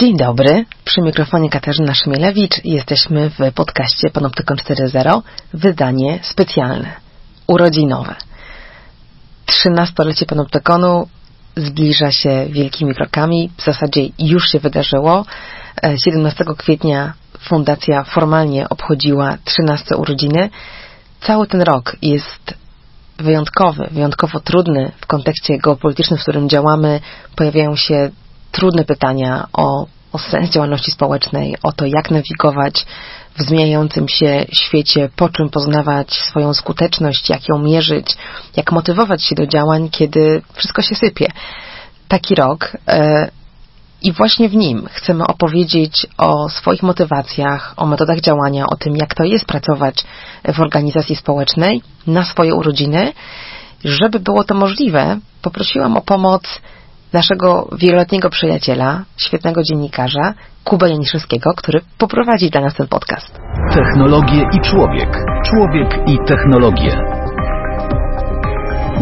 Dzień dobry, przy mikrofonie Katarzyna Szmielewicz. Jesteśmy w podcaście Panoptykon 4.0, wydanie specjalne, urodzinowe. 13-lecie Panoptykonu zbliża się wielkimi krokami, w zasadzie już się wydarzyło. 17 e, kwietnia fundacja formalnie obchodziła 13 urodziny. Cały ten rok jest wyjątkowy, wyjątkowo trudny w kontekście geopolitycznym, w którym działamy. Pojawiają się trudne pytania o, o sens działalności społecznej, o to, jak nawigować w zmieniającym się świecie, po czym poznawać swoją skuteczność, jak ją mierzyć, jak motywować się do działań, kiedy wszystko się sypie. Taki rok e, i właśnie w nim chcemy opowiedzieć o swoich motywacjach, o metodach działania, o tym, jak to jest pracować w organizacji społecznej na swoje urodziny. Żeby było to możliwe, poprosiłam o pomoc naszego wieloletniego przyjaciela, świetnego dziennikarza, Kuba Janiszewskiego, który poprowadzi dla nas ten podcast. Technologie i człowiek. Człowiek i technologie.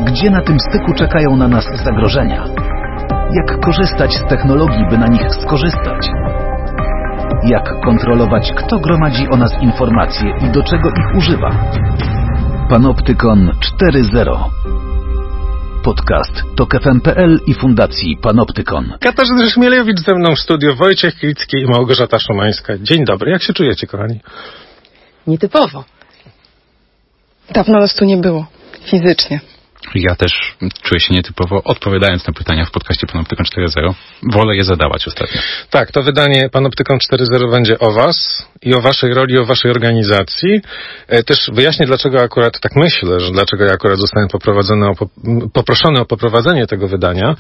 Gdzie na tym styku czekają na nas zagrożenia? Jak korzystać z technologii, by na nich skorzystać? Jak kontrolować, kto gromadzi o nas informacje i do czego ich używa? Panoptykon 4.0 Podcast to KFM.pl i Fundacji Panoptykon. Katarzyna Szmielewicz ze mną w studiu, Wojciech Klicki i Małgorzata Szomańska. Dzień dobry, jak się czujecie, kochani? Nietypowo. Dawno nas tu nie było, fizycznie. Ja też czuję się nietypowo, odpowiadając na pytania w podcaście Panoptykon 4.0. Wolę je zadawać ostatnio. Tak, to wydanie Panoptykon 4.0 będzie o Was i o Waszej roli, o Waszej organizacji. E, też wyjaśnię, dlaczego akurat tak myślę, że dlaczego ja akurat zostałem poprowadzony o, poproszony o poprowadzenie tego wydania.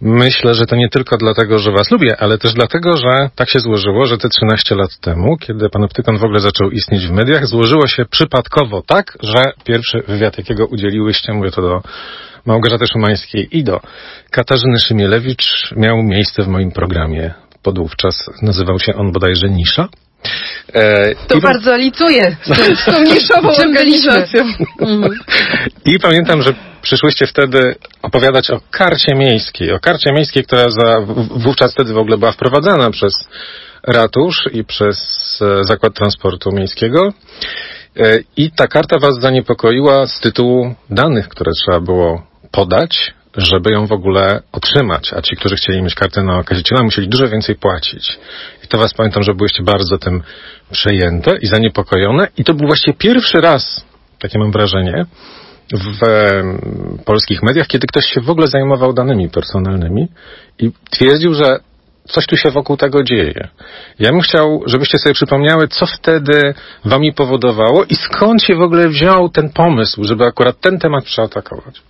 Myślę, że to nie tylko dlatego, że Was lubię, ale też dlatego, że tak się złożyło, że te 13 lat temu, kiedy Panoptykon w ogóle zaczął istnieć w mediach, złożyło się przypadkowo tak, że pierwszy wywiad, jakiego udzieliłyście, mówię to do Małgorzaty Szumańskiej i do Katarzyny Szymielewicz miał miejsce w moim programie. Podówczas nazywał się on bodajże Nisza. E, to bardzo licuje z, tą niszową organizacją. Mhm. I pamiętam, że przyszłyście wtedy opowiadać o karcie miejskiej. O karcie miejskiej, która za, wówczas wtedy w ogóle była wprowadzana przez ratusz i przez e, Zakład Transportu Miejskiego. E, I ta karta Was zaniepokoiła z tytułu danych, które trzeba było podać, żeby ją w ogóle otrzymać. A ci, którzy chcieli mieć kartę na okaziciela, musieli dużo więcej płacić. I to Was pamiętam, że byłyście bardzo tym przejęte i zaniepokojone. I to był właściwie pierwszy raz, takie mam wrażenie, w polskich mediach, kiedy ktoś się w ogóle zajmował danymi personalnymi i twierdził, że coś tu się wokół tego dzieje. Ja bym chciał, żebyście sobie przypomniały, co wtedy wami powodowało i skąd się w ogóle wziął ten pomysł, żeby akurat ten temat przeatakować.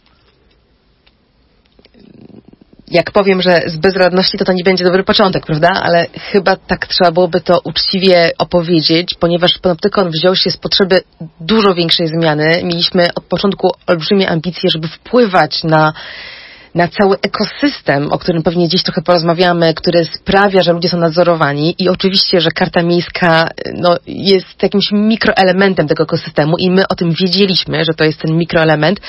jak powiem, że z bezradności to to nie będzie dobry początek, prawda? Ale chyba tak trzeba byłoby to uczciwie opowiedzieć, ponieważ Panoptykon wziął się z potrzeby dużo większej zmiany. Mieliśmy od początku olbrzymie ambicje, żeby wpływać na na cały ekosystem, o którym pewnie dziś trochę porozmawiamy, który sprawia, że ludzie są nadzorowani i oczywiście, że karta miejska no, jest jakimś mikroelementem tego ekosystemu i my o tym wiedzieliśmy, że to jest ten mikroelement,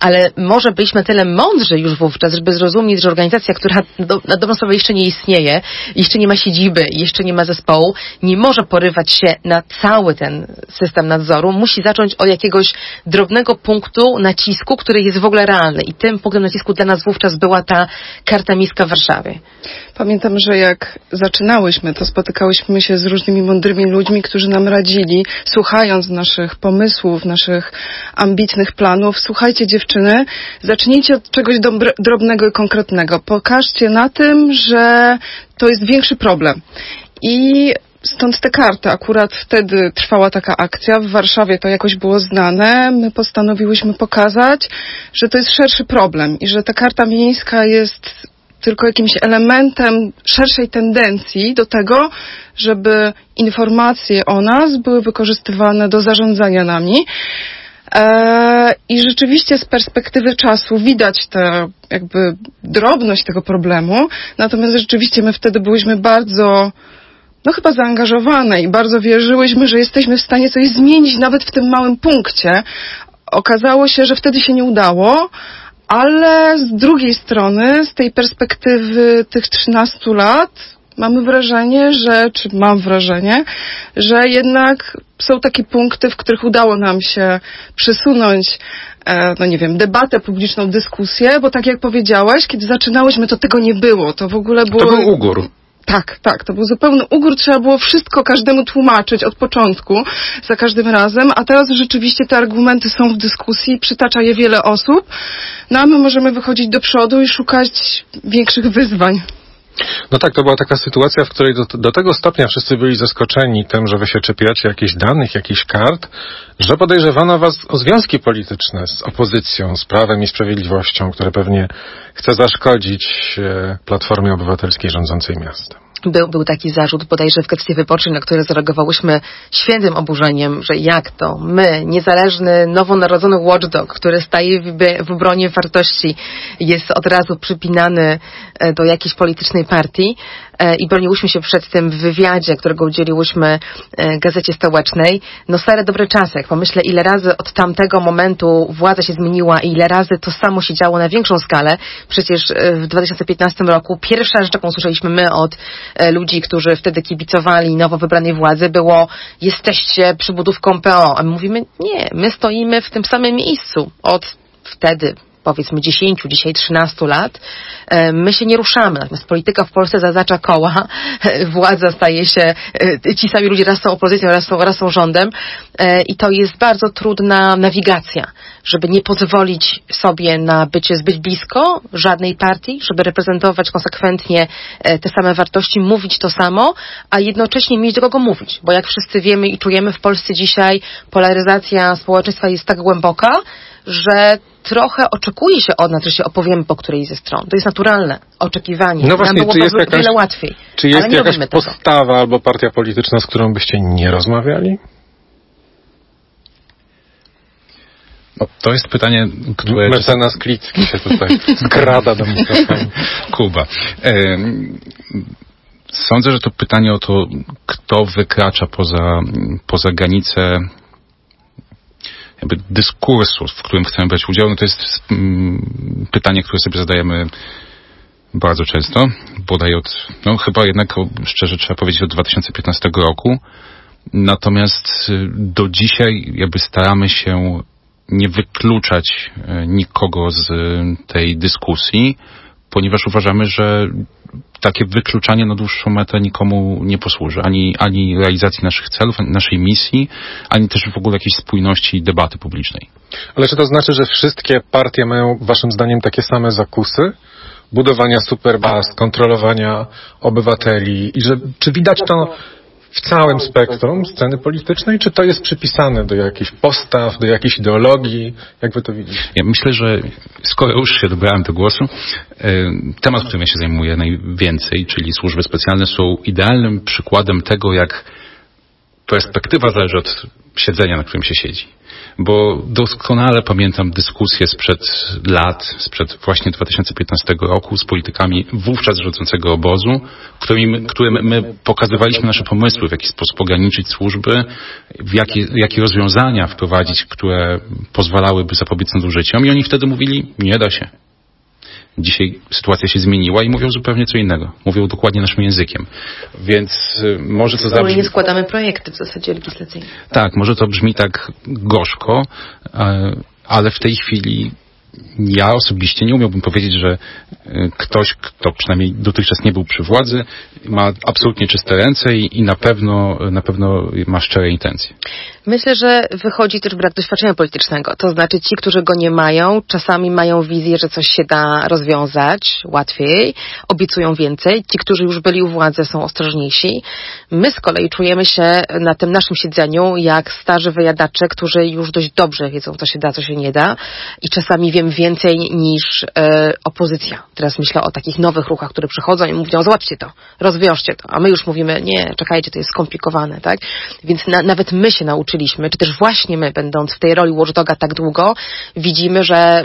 ale może byliśmy tyle mądrzy już wówczas, żeby zrozumieć, że organizacja, która do, na dobrą sprawę jeszcze nie istnieje, jeszcze nie ma siedziby, jeszcze nie ma zespołu, nie może porywać się na cały ten system nadzoru, musi zacząć od jakiegoś drobnego punktu nacisku, który jest w ogóle realny. I tym punktem nacisku dla nas wówczas wówczas była ta karta miejska w Warszawie. Pamiętam, że jak zaczynałyśmy, to spotykałyśmy się z różnymi mądrymi ludźmi, którzy nam radzili, słuchając naszych pomysłów, naszych ambitnych planów. Słuchajcie dziewczyny, zacznijcie od czegoś drobnego i konkretnego. Pokażcie na tym, że to jest większy problem. I Stąd te karty. Akurat wtedy trwała taka akcja. W Warszawie to jakoś było znane. My postanowiłyśmy pokazać, że to jest szerszy problem i że ta karta miejska jest tylko jakimś elementem szerszej tendencji do tego, żeby informacje o nas były wykorzystywane do zarządzania nami. E, I rzeczywiście z perspektywy czasu widać tę jakby drobność tego problemu, natomiast rzeczywiście my wtedy byliśmy bardzo no chyba zaangażowane i bardzo wierzyłyśmy, że jesteśmy w stanie coś zmienić nawet w tym małym punkcie. Okazało się, że wtedy się nie udało, ale z drugiej strony, z tej perspektywy tych 13 lat, mamy wrażenie, że, czy mam wrażenie, że jednak są takie punkty, w których udało nam się przesunąć e, no nie wiem, debatę publiczną, dyskusję, bo tak jak powiedziałeś, kiedy zaczynałyśmy, to tego nie było. To w ogóle było... To był ugór. Tak, tak, to był zupełny ugór, trzeba było wszystko każdemu tłumaczyć od początku, za każdym razem, a teraz rzeczywiście te argumenty są w dyskusji, przytacza je wiele osób, no a my możemy wychodzić do przodu i szukać większych wyzwań. No tak, to była taka sytuacja, w której do, do, tego stopnia wszyscy byli zaskoczeni tym, że wy się czepiacie jakichś danych, jakichś kart, że podejrzewano was o związki polityczne z opozycją, z prawem i sprawiedliwością, które pewnie chce zaszkodzić e, Platformie Obywatelskiej rządzącej miastem był, był taki zarzut bodajże w kwestii wyborczej, na który zareagowałyśmy świętym oburzeniem, że jak to? My, niezależny, nowonarodzony watchdog, który staje w, w obronie wartości, jest od razu przypinany e, do jakiejś politycznej partii i broniłyśmy się przed tym w wywiadzie, którego udzieliłyśmy e, Gazecie Stołecznej. No stare dobre czasy, jak pomyślę ile razy od tamtego momentu władza się zmieniła i ile razy to samo się działo na większą skalę. Przecież w 2015 roku pierwsza rzecz, jaką słyszeliśmy my od E, ludzi, którzy wtedy kibicowali nowo wybranej władzy, było jesteście przybudówką PO. A my mówimy nie, my stoimy w tym samym miejscu od wtedy powiedzmy 10, dzisiaj 13 lat, e, my się nie ruszamy. Natomiast polityka w Polsce zaznacza koła, władza staje się, e, ci sami ludzie raz są opozycją, raz są, raz są rządem i to jest bardzo trudna nawigacja żeby nie pozwolić sobie na bycie zbyt blisko żadnej partii, żeby reprezentować konsekwentnie e, te same wartości, mówić to samo, a jednocześnie mieć do kogo mówić. Bo jak wszyscy wiemy i czujemy w Polsce dzisiaj, polaryzacja społeczeństwa jest tak głęboka, że trochę oczekuje się od nas, że się opowiemy po której ze stron. To jest naturalne oczekiwanie. No właśnie, Nam czy jest jakaś, wiele łatwiej. Czy jest jakaś postawa tego. albo partia polityczna, z którą byście nie rozmawiali? No, to jest pytanie, które... Mecenas Klicki się tutaj skrada do mikrofonu. Kuba. E, sądzę, że to pytanie o to, kto wykracza poza, poza granice jakby dyskursu, w którym chcemy brać udział, no to jest mm, pytanie, które sobie zadajemy bardzo często, bodaj od, no chyba jednak szczerze trzeba powiedzieć od 2015 roku. Natomiast y, do dzisiaj jakby staramy się nie wykluczać e, nikogo z tej dyskusji, ponieważ uważamy, że takie wykluczanie na dłuższą metę nikomu nie posłuży. Ani, ani realizacji naszych celów, ani naszej misji, ani też w ogóle jakiejś spójności debaty publicznej. Ale czy to znaczy, że wszystkie partie mają waszym zdaniem takie same zakusy? Budowania superbaz, kontrolowania obywateli i że, czy widać to w całym spektrum sceny politycznej, czy to jest przypisane do jakichś postaw, do jakiejś ideologii? Jak wy to widzicie? Ja myślę, że skoro już się dobrałem do głosu, e, temat, którym ja się zajmuję najwięcej, czyli służby specjalne, są idealnym przykładem tego, jak perspektywa zależy od siedzenia, na którym się siedzi bo doskonale pamiętam dyskusję sprzed lat, sprzed właśnie 2015 roku z politykami wówczas rządzącego obozu, którym, którym my pokazywaliśmy nasze pomysły, w jaki sposób ograniczyć służby, w jakie, jakie rozwiązania wprowadzić, które pozwalałyby zapobiec nadużyciom i oni wtedy mówili, nie da się. Dzisiaj sytuacja się zmieniła i mówią zupełnie co innego. Mówią dokładnie naszym językiem. Więc y, może to zabrzmi... nie składamy projekty w zasadzie legislacyjne. Tak, może to brzmi tak gorzko, ale w tej chwili ja osobiście nie umiałbym powiedzieć, że y, ktoś, kto przynajmniej dotychczas nie był przy władzy, ma absolutnie czyste ręce i, i na pewno na pewno ma szczere intencje. Myślę, że wychodzi też brak doświadczenia politycznego. To znaczy ci, którzy go nie mają, czasami mają wizję, że coś się da rozwiązać łatwiej, obiecują więcej. Ci, którzy już byli u władzy są ostrożniejsi. My z kolei czujemy się na tym naszym siedzeniu jak starzy wyjadacze, którzy już dość dobrze wiedzą, co się da, co się nie da i czasami wiemy więcej niż e, opozycja. Teraz myślę o takich nowych ruchach, które przychodzą i mówią, zobaczcie to, rozwiążcie to. A my już mówimy, nie, czekajcie, to jest skomplikowane, tak? Więc na, nawet my się nauczyliśmy czy też właśnie my, będąc w tej roli watchdoga tak długo, widzimy, że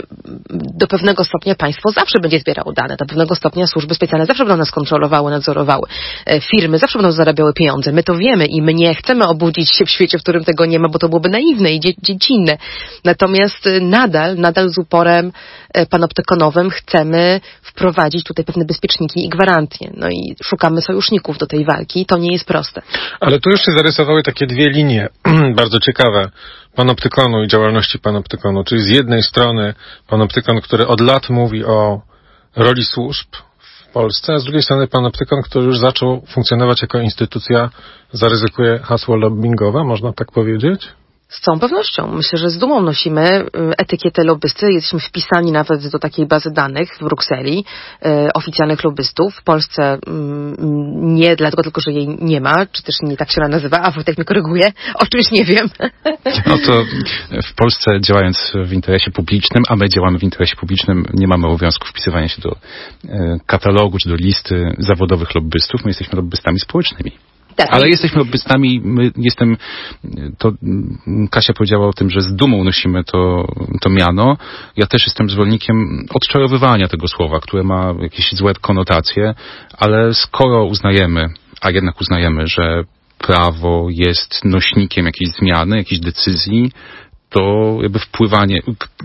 do pewnego stopnia państwo zawsze będzie zbierało dane, do pewnego stopnia służby specjalne zawsze będą nas kontrolowały, nadzorowały, e, firmy zawsze będą zarabiały pieniądze. My to wiemy i my nie chcemy obudzić się w świecie, w którym tego nie ma, bo to byłoby naiwne i dziecinne. Natomiast e, nadal, nadal z uporem sektorem e, panoptykonowym chcemy wprowadzić tutaj pewne bezpieczniki i gwarancje. No i szukamy sojuszników do tej walki. To nie jest proste. Ale tu już się zarysowały takie dwie linie bardzo ciekawe panoptykonu i działalności panoptykonu. Czyli z jednej strony panoptykon, który od lat mówi o roli służb w Polsce, a z drugiej strony panoptykon, który już zaczął funkcjonować jako instytucja, zaryzykuje hasło lobbyingowe, można tak powiedzieć? Z całą pewnością. Myślę, że z dumą nosimy y, etykietę lobbysty. Jesteśmy wpisani nawet do takiej bazy danych w Brukseli y, oficjalnych lobbystów. W Polsce mm, nie dlatego tylko, że jej nie ma, czy też nie tak się ona nazywa, a Wojtek mnie koryguje, o czymś nie wiem. No to w Polsce działając w interesie publicznym, a my działamy w interesie publicznym, nie mamy obowiązku wpisywania się do y, katalogu czy do listy zawodowych lobbystów. My jesteśmy lobbystami społecznymi. Tak. Ale jesteśmy lobbystami, my jestem, to Kasia powiedziała o tym, że z dumą nosimy to, to miano. Ja też jestem zwolennikiem odczarowywania tego słowa, które ma jakieś złe konotacje, ale skoro uznajemy, a jednak uznajemy, że prawo jest nośnikiem jakiejś zmiany, jakiejś decyzji, to jakby wpływanie,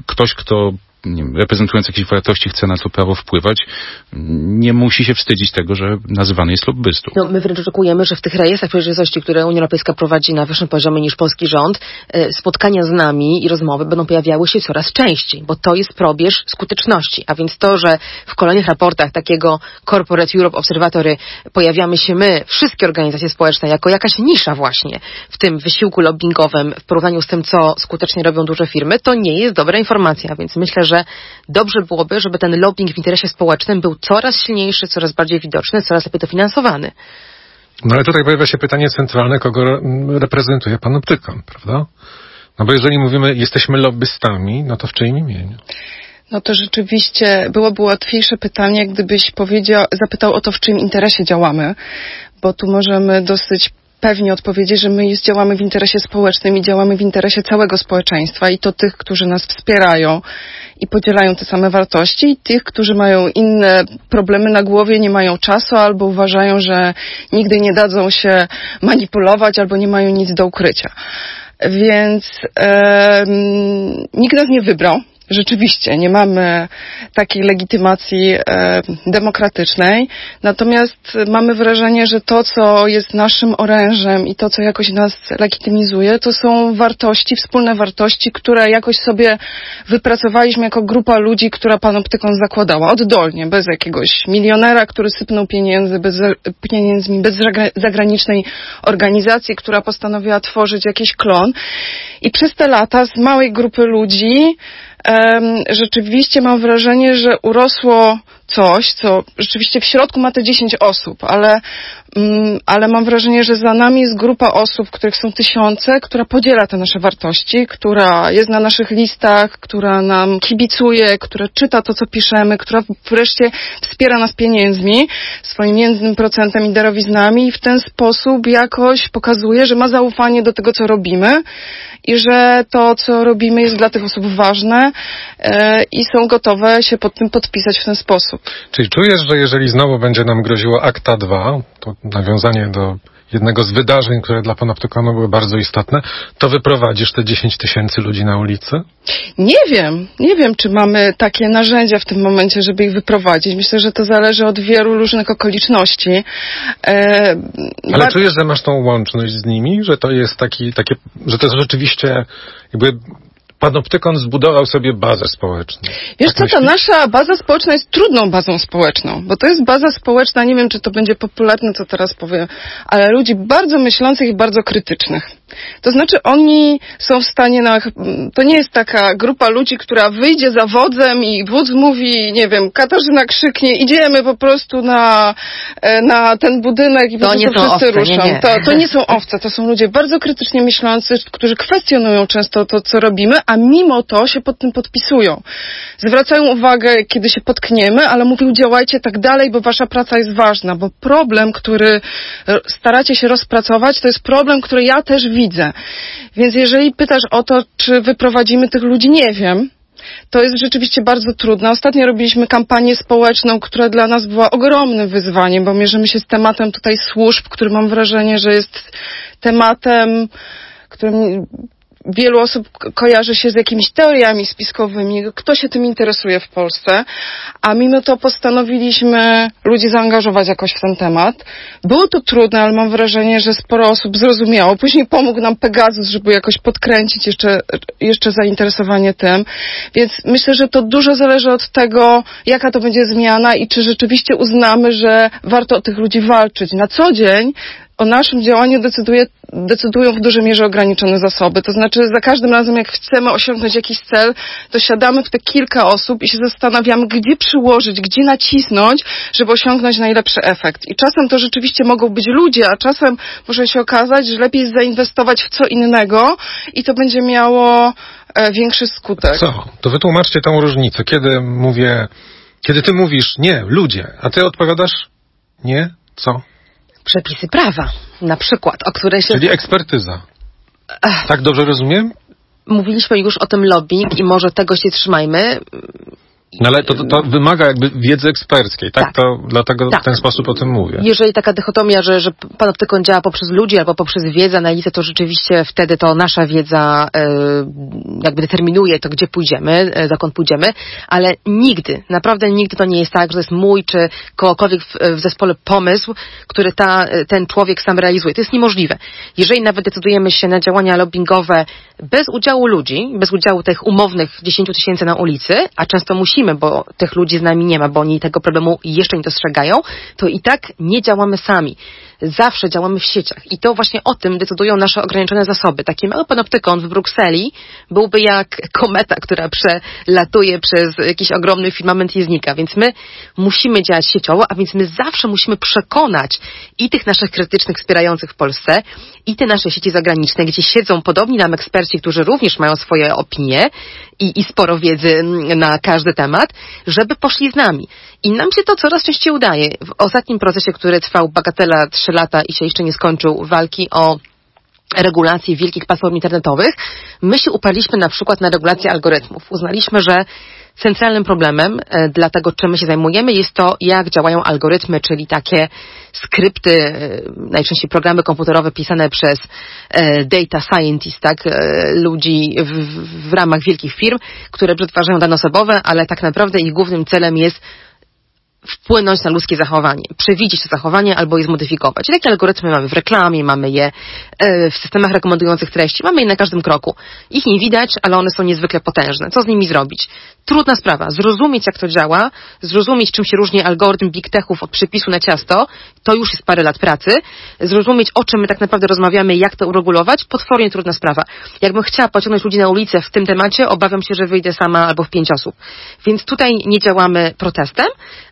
ktoś, kto wiem, reprezentując jakieś wartości chce na to prawo wpływać, nie musi się wstydzić tego, że nazywany jest lobbystą. No, my wręcz oczekujemy, że w tych rejestrach przejrzystości, które Unia Europejska prowadzi na wyższym poziomie niż polski rząd, e, spotkania z nami i rozmowy będą pojawiały się coraz częściej, bo to jest probierz skuteczności. A więc to, że w kolejnych raportach takiego Corporate Europe Observatory pojawiamy się my, wszystkie organizacje społeczne, jako jakaś nisza właśnie w tym wysiłku lobbyingowym w porównaniu z tym, co skutecznie robią duże firmy, to nie jest dobra informacja. Więc myślę, że dobrze byłoby, żeby ten lobbying w interesie społecznym był coraz silniejszy, coraz bardziej widoczny, coraz lepiej dofinansowany. No ale tutaj pojawia się pytanie centralne, kogo reprezentuje pan optykon, prawda? No bo jeżeli mówimy, jesteśmy lobbystami, no to w czyim imieniu? No to rzeczywiście byłoby łatwiejsze pytanie, gdybyś powiedział, zapytał o to, w czyim interesie działamy, bo tu możemy dosyć pewnie odpowiedzieć, że my działamy w interesie społecznym i działamy w interesie całego społeczeństwa i to tych, którzy nas wspierają i podzielają te same wartości i tych, którzy mają inne problemy na głowie, nie mają czasu albo uważają, że nigdy nie dadzą się manipulować albo nie mają nic do ukrycia. Więc e, nikt nas nie wybrał Rzeczywiście, nie mamy takiej legitymacji e, demokratycznej, natomiast mamy wrażenie, że to, co jest naszym orężem i to, co jakoś nas legitymizuje, to są wartości, wspólne wartości, które jakoś sobie wypracowaliśmy jako grupa ludzi, która panoptyką zakładała, oddolnie, bez jakiegoś milionera, który sypnął pieniędzy, bez, pieniędzmi, bez zagranicznej organizacji, która postanowiła tworzyć jakiś klon. I przez te lata z małej grupy ludzi rzeczywiście mam wrażenie, że urosło coś, co rzeczywiście w środku ma te 10 osób, ale, ale mam wrażenie, że za nami jest grupa osób, których są tysiące, która podziela te nasze wartości, która jest na naszych listach, która nam kibicuje, która czyta to, co piszemy, która wreszcie wspiera nas pieniędzmi, swoim jednym procentem i darowiznami i w ten sposób jakoś pokazuje, że ma zaufanie do tego, co robimy i że to, co robimy jest dla tych osób ważne e, i są gotowe się pod tym podpisać w ten sposób. Czyli czujesz, że jeżeli znowu będzie nam groziło akta 2, to nawiązanie do jednego z wydarzeń, które dla panoptykonu były bardzo istotne, to wyprowadzisz te 10 tysięcy ludzi na ulicę? Nie wiem. Nie wiem, czy mamy takie narzędzia w tym momencie, żeby ich wyprowadzić. Myślę, że to zależy od wielu różnych okoliczności. E, Ale bar... czujesz, że masz tą łączność z nimi? Że to jest taki, takie, że to jest rzeczywiście jakby Panoptykon zbudował sobie bazę społeczną. Wiesz tak co, ta nasza baza społeczna jest trudną bazą społeczną, bo to jest baza społeczna, nie wiem czy to będzie popularne, co teraz powiem, ale ludzi bardzo myślących i bardzo krytycznych. To znaczy oni są w stanie, na, to nie jest taka grupa ludzi, która wyjdzie za wodzem i wódz mówi, nie wiem, Katarzyna krzyknie, idziemy po prostu na, e, na ten budynek i to po prostu wszyscy owce, ruszą. Nie, nie. To, to nie są owce, to są ludzie bardzo krytycznie myślący, którzy kwestionują często to, co robimy, a mimo to się pod tym podpisują. Zwracają uwagę, kiedy się potkniemy, ale mówią, działajcie tak dalej, bo wasza praca jest ważna, bo problem, który e, staracie się rozpracować, to jest problem, który ja też widzę. Więc jeżeli pytasz o to, czy wyprowadzimy tych ludzi, nie wiem. To jest rzeczywiście bardzo trudne. Ostatnio robiliśmy kampanię społeczną, która dla nas była ogromnym wyzwaniem, bo mierzymy się z tematem tutaj służb, który mam wrażenie, że jest tematem, którym wielu osób kojarzy się z jakimiś teoriami spiskowymi, kto się tym interesuje w Polsce, a mimo to postanowiliśmy ludzi zaangażować jakoś w ten temat. Było to trudne, ale mam wrażenie, że sporo osób zrozumiało. Później pomógł nam Pegasus, żeby jakoś podkręcić jeszcze, jeszcze zainteresowanie tym. Więc myślę, że to dużo zależy od tego, jaka to będzie zmiana i czy rzeczywiście uznamy, że warto o tych ludzi walczyć. Na co dzień o naszym działaniu decyduje, decydują w dużej mierze ograniczone zasoby. To znaczy za każdym razem, jak chcemy osiągnąć jakiś cel, to siadamy w te kilka osób i się zastanawiamy, gdzie przyłożyć, gdzie nacisnąć, żeby osiągnąć najlepszy efekt. I czasem to rzeczywiście mogą być ludzie, a czasem może się okazać, że lepiej zainwestować w co innego i to będzie miało e, większy skutek. Co? To wytłumaczcie tą różnicę. Kiedy mówię, kiedy ty mówisz nie, ludzie, a ty odpowiadasz nie, co? Przepisy prawa, na przykład, o które się... Czyli ekspertyza. Tak dobrze rozumiem? Mówiliśmy już o tym lobbying i może tego się trzymajmy. No ale to, to, to, wymaga jakby wiedzy eksperckiej, tak? Tak. To dlatego Tak. w ten sposób o tym mówię. Jeżeli taka dychotomia, że, że panoptykon działa poprzez ludzi albo poprzez wiedzę, analizę, to rzeczywiście wtedy to nasza wiedza e, jakby determinuje to, gdzie pójdziemy, e, dokąd pójdziemy, ale nigdy, naprawdę nigdy to nie jest tak, że to jest mój czy kogokolwiek w, w zespole pomysł, który ta, ten człowiek sam realizuje. To jest niemożliwe. Jeżeli nawet decydujemy się na działania lobbyingowe bez udziału ludzi, bez udziału tych umownych 10 tysięcy na ulicy, a często musimy, bo tych ludzi z nami nie ma, bo oni tego problemu jeszcze nie dostrzegają, to i tak nie działamy sami. Zawsze działamy w sieciach i to właśnie o tym decydują nasze ograniczone zasoby. Taki mały panoptykon w Brukseli byłby jak kometa, która przelatuje przez jakiś ogromny firmament i znika, więc my musimy działać sieciowo, a więc my zawsze musimy przekonać i tych naszych krytycznych wspierających w Polsce, i te nasze sieci zagraniczne, gdzie siedzą podobni nam eksperci, którzy również mają swoje opinie i, i sporo wiedzy mm, na każdy temat, żeby poszli z nami. I nam się to coraz częściej udaje. W ostatnim procesie, który trwał bagatela 3 lata i się jeszcze nie skończył, walki o regulacji wielkich platform internetowych, my się uparliśmy na przykład na regulację algorytmów. Uznaliśmy, że centralnym problemem e, dla tego, czym my się zajmujemy, jest to, jak działają algorytmy, czyli takie skrypty, e, najczęściej programy komputerowe pisane przez e, data scientist, tak, ludzi w, w ramach wielkich firm, które przetwarzają dane osobowe, ale tak naprawdę ich głównym celem jest wpłynąć na ludzkie zachowanie, przewidzieć to zachowanie albo je zmodyfikować. Takie algorytmy mamy w reklamie, mamy je e, w systemach rekomendujących treści, mamy je na każdym kroku. Ich nie widać, ale one są niezwykle potężne. Co z nimi zrobić? Trudna sprawa. Zrozumieć, jak to działa, zrozumieć, czym się różni algorytm big techów od przepisu na ciasto, to już jest parę lat pracy. Zrozumieć, o czym my tak naprawdę rozmawiamy, jak to uregulować, potwornie trudna sprawa. Jakbym chciała pociągnąć ludzi na ulicę w tym temacie, obawiam się, że wyjdę sama albo w pięć osób. Więc tutaj nie działamy protestem,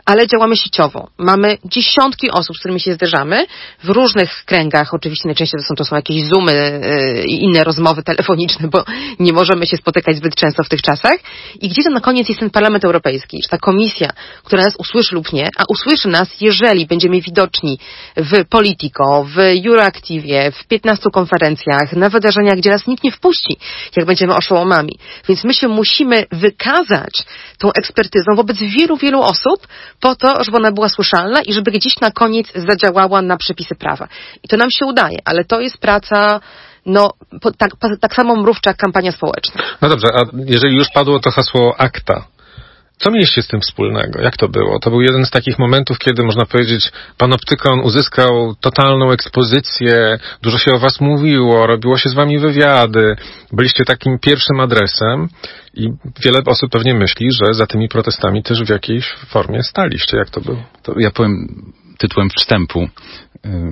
ale działamy sieciowo. Mamy dziesiątki osób, z którymi się zderzamy w różnych kręgach. Oczywiście najczęściej to są, to są jakieś zoomy yy, i inne rozmowy telefoniczne, bo nie możemy się spotykać zbyt często w tych czasach. I gdzie to na koniec jest ten Parlament Europejski, czy ta komisja, która nas usłyszy lub nie, a usłyszy nas, jeżeli będziemy widoczni w Politico, w Euroactivie, w 15 konferencjach, na wydarzeniach, gdzie nas nikt nie wpuści, jak będziemy oszołomami. Więc my się musimy wykazać tą ekspertyzą wobec wielu, wielu osób, po to, żeby ona była słyszalna i żeby gdzieś na koniec zadziałała na przepisy prawa. I to nam się udaje, ale to jest praca no, po, tak, po, tak samo mrówcza kampania społeczna. No dobrze, a jeżeli już padło to hasło akta, co mieliście z tym wspólnego? Jak to było? To był jeden z takich momentów, kiedy można powiedzieć, Panoptykon uzyskał totalną ekspozycję, dużo się o was mówiło, robiło się z wami wywiady, byliście takim pierwszym adresem i wiele osób pewnie myśli, że za tymi protestami też w jakiejś formie staliście. Jak to było? To ja powiem tytułem wstępu.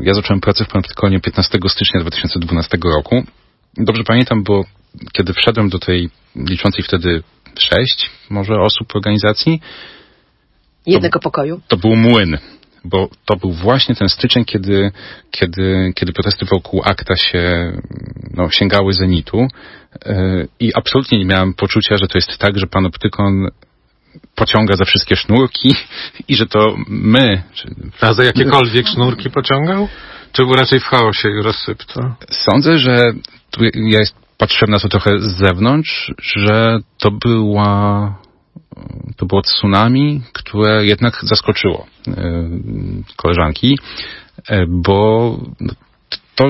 Ja zacząłem pracę w Panoptykonie 15 stycznia 2012 roku. Dobrze pamiętam, bo kiedy wszedłem do tej liczącej wtedy sześć może osób organizacji. Jednego to, pokoju. To był młyn, bo to był właśnie ten styczeń, kiedy, kiedy, kiedy protesty wokół akta się no, sięgały zenitu yy, i absolutnie nie miałem poczucia, że to jest tak, że panoptykon pociąga za wszystkie sznurki i że to my... Czy, A za jakiekolwiek sznurki pociągał? Czy był raczej w chaosie i rozsypto? Sądzę, że tu ja jest, patrzyłem na to trochę z zewnątrz, że to była to było tsunami, które jednak zaskoczyło koleżanki, bo to,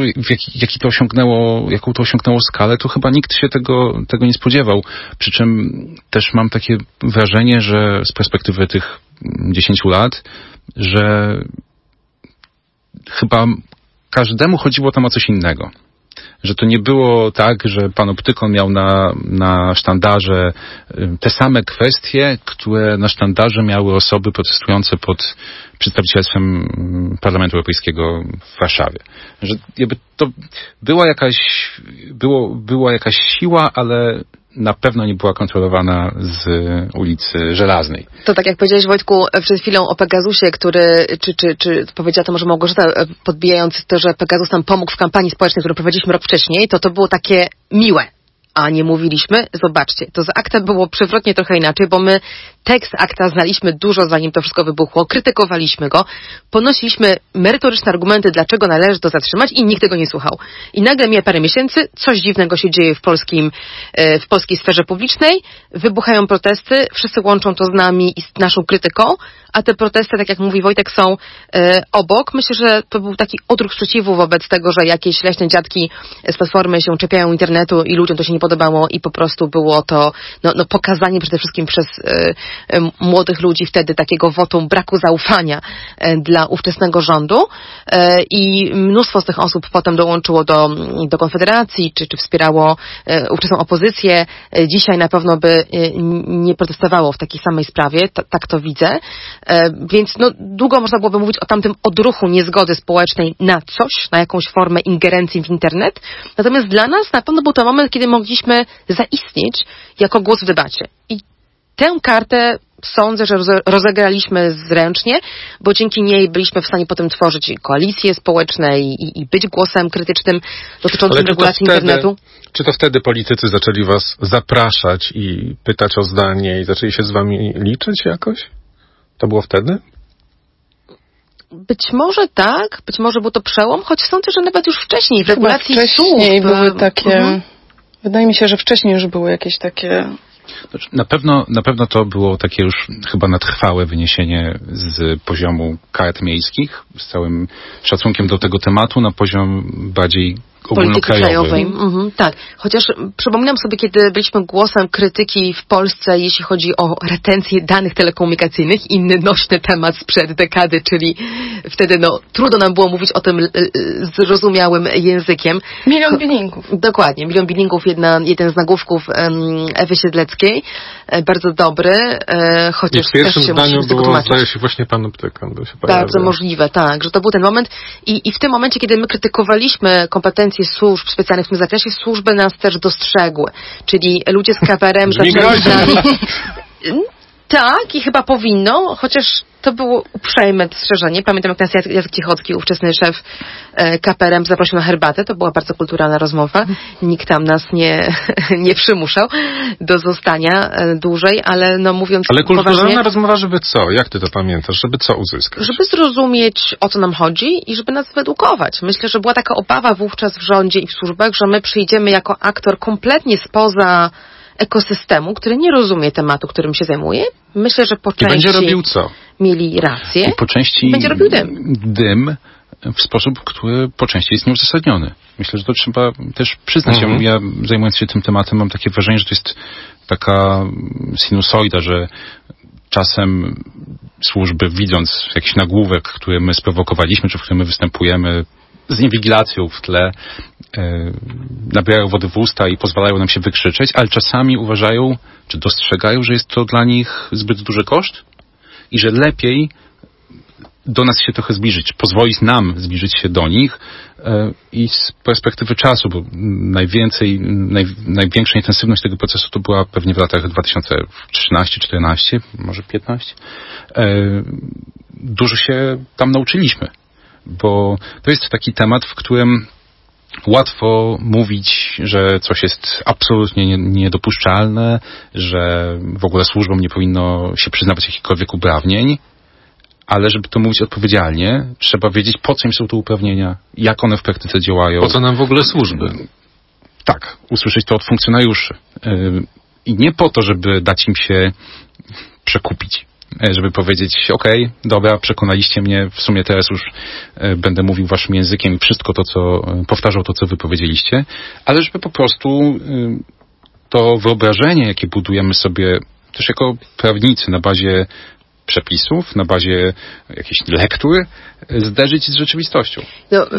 jaki to osiągnęło, jaką to osiągnęło skalę, to chyba nikt się tego, tego nie spodziewał. Przy czym też mam takie wrażenie, że z perspektywy tych 10 lat, że chyba każdemu chodziło tam o coś innego że to nie było tak, że pan Optykon miał na, na sztandarze y, te same kwestie, które na sztandarze miały osoby protestujące pod przedstawicielstwem mm, Parlamentu Europejskiego w Warszawie. Że jakby to była jakaś, było, była jakaś siła, ale na pewno nie była kontrolowana z ulicy Żelaznej. To tak jak powiedziałeś Wojtku przed chwilą o Pegasusie, który, czy, czy, czy powiedziała to może Małgorzata, e, podbijając to, że Pegasus nam pomógł w kampanii społecznej, którą prowadziliśmy rok wcześniej, to to było takie miłe a nie mówiliśmy, zobaczcie, to z aktem było przewrotnie trochę inaczej, bo my tekst akta znaliśmy dużo zanim to wszystko wybuchło, krytykowaliśmy go, ponosiliśmy merytoryczne argumenty, dlaczego należy to zatrzymać i nikt tego nie słuchał. I nagle mija parę miesięcy, coś dziwnego się dzieje w polskim, e, w polskiej sferze publicznej, wybuchają protesty, wszyscy łączą to z nami i z naszą krytyką, a te protesty, tak jak mówi Wojtek, są e, obok. Myślę, że to był taki odruch sprzeciwu wobec tego, że jakieś leśne dziadki z platformy się czepiają internetu i ludziom to się nie podobało i po prostu było to no, no pokazanie przede wszystkim przez e, e, młodych ludzi wtedy takiego wotum braku zaufania e, dla ówczesnego rządu i mnóstwo z tych osób potem dołączyło do, do Konfederacji, czy, czy wspierało ówczesną opozycję. Dzisiaj na pewno by nie protestowało w takiej samej sprawie, T tak to widzę. Więc no, długo można byłoby mówić o tamtym odruchu niezgody społecznej na coś, na jakąś formę ingerencji w internet. Natomiast dla nas na pewno był to moment, kiedy mogliśmy zaistnieć jako głos w debacie. I tę kartę sądzę, że rozegraliśmy zręcznie, bo dzięki niej byliśmy w stanie potem tworzyć koalicje społeczne i, i być głosem krytycznym dotyczącym regulacji wtedy, internetu. Czy to wtedy politycy zaczęli was zapraszać i pytać o zdanie i zaczęli się z wami liczyć jakoś? To było wtedy? Być może tak, być może był to przełom, choć sądzę, że nawet już wcześniej w regulacji wcześniej służb. były takie, mhm. Wydaje mi się, że wcześniej już były jakieś takie znaczy, na pewno, na pewno to było takie już chyba na trwałe wyniesienie z poziomu kart miejskich, z całym szacunkiem do tego tematu, na poziom bardziej ogólnokrajowy. Mhm, tak, chociaż przypominam sobie, kiedy byliśmy głosem krytyki w Polsce, jeśli chodzi o retencję danych telekomunikacyjnych, inny nośny temat sprzed dekady, czyli wtedy no, trudno nam było mówić o tym e, e, zrozumiałym językiem. Milion billingów. Dokładnie, milion billingów, jedna, jeden z nagłówków um, Ewy Siedleckiej, e, bardzo dobry, chociaż I w pierwszym też się zdaniu było, zdaje się, właśnie pan Optykan. Bardzo możliwe, tak, że to był ten moment i, i w tym momencie, kiedy my krytykowaliśmy kompetencje kompetencje służb specjalnych w tym zakresie, służby nas też dostrzegły. Czyli ludzie z KPRM zaczęli. Tak, i chyba powinno, chociaż to było uprzejme dostrzeżenie. Pamiętam, jak nas Jacek Cichocki, ówczesny szef e, KPRM, zaprosił na herbatę. To była bardzo kulturalna rozmowa. Nikt tam nas nie, nie przymuszał do zostania e, dłużej, ale no mówiąc Ale kulturalna poważnie, rozmowa, żeby co? Jak ty to pamiętasz? Żeby co uzyskać? Żeby zrozumieć, o co nam chodzi i żeby nas wyedukować. Myślę, że była taka obawa wówczas w rządzie i w służbach, że my przyjdziemy jako aktor kompletnie spoza ekosystemu, który nie rozumie tematu, którym się zajmuje. Myślę, że po części I będzie robił co? mieli rację. I po części będzie robił dym. dym w sposób, który po części jest nieuzasadniony. Myślę, że to trzeba też przyznać. Mhm. Ja, zajmując się tym tematem mam takie wrażenie, że to jest taka sinusoida, że czasem służby widząc jakiś nagłówek, który my sprowokowaliśmy, czy w którym my występujemy, z inwigilacją w tle e, nabierają wody w usta i pozwalają nam się wykrzyczeć, ale czasami uważają, czy dostrzegają, że jest to dla nich zbyt duży koszt i że lepiej do nas się trochę zbliżyć, pozwolić nam zbliżyć się do nich e, i z perspektywy czasu, bo najwięcej, naj, największa intensywność tego procesu to była pewnie w latach 2013-14, może 15. E, dużo się tam nauczyliśmy bo to jest taki temat, w którym łatwo mówić, że coś jest absolutnie niedopuszczalne, że w ogóle służbom nie powinno się przyznawać jakichkolwiek uprawnień, ale żeby to mówić odpowiedzialnie, trzeba wiedzieć, po co im są te uprawnienia, jak one w praktyce działają. Po co nam w ogóle służby? Tak, usłyszeć to od funkcjonariuszy. I nie po to, żeby dać im się przekupić żeby powiedzieć, ok, dobra, przekonaliście mnie, w sumie teraz już e, będę mówił waszym językiem i wszystko to, co, e, powtarzał to, co wy powiedzieliście, ale żeby po prostu to wyobrażenie, jakie budujemy sobie też jako prawnicy na bazie przepisów, na bazie jakichś lektur, zderzyć z rzeczywistością. No, y,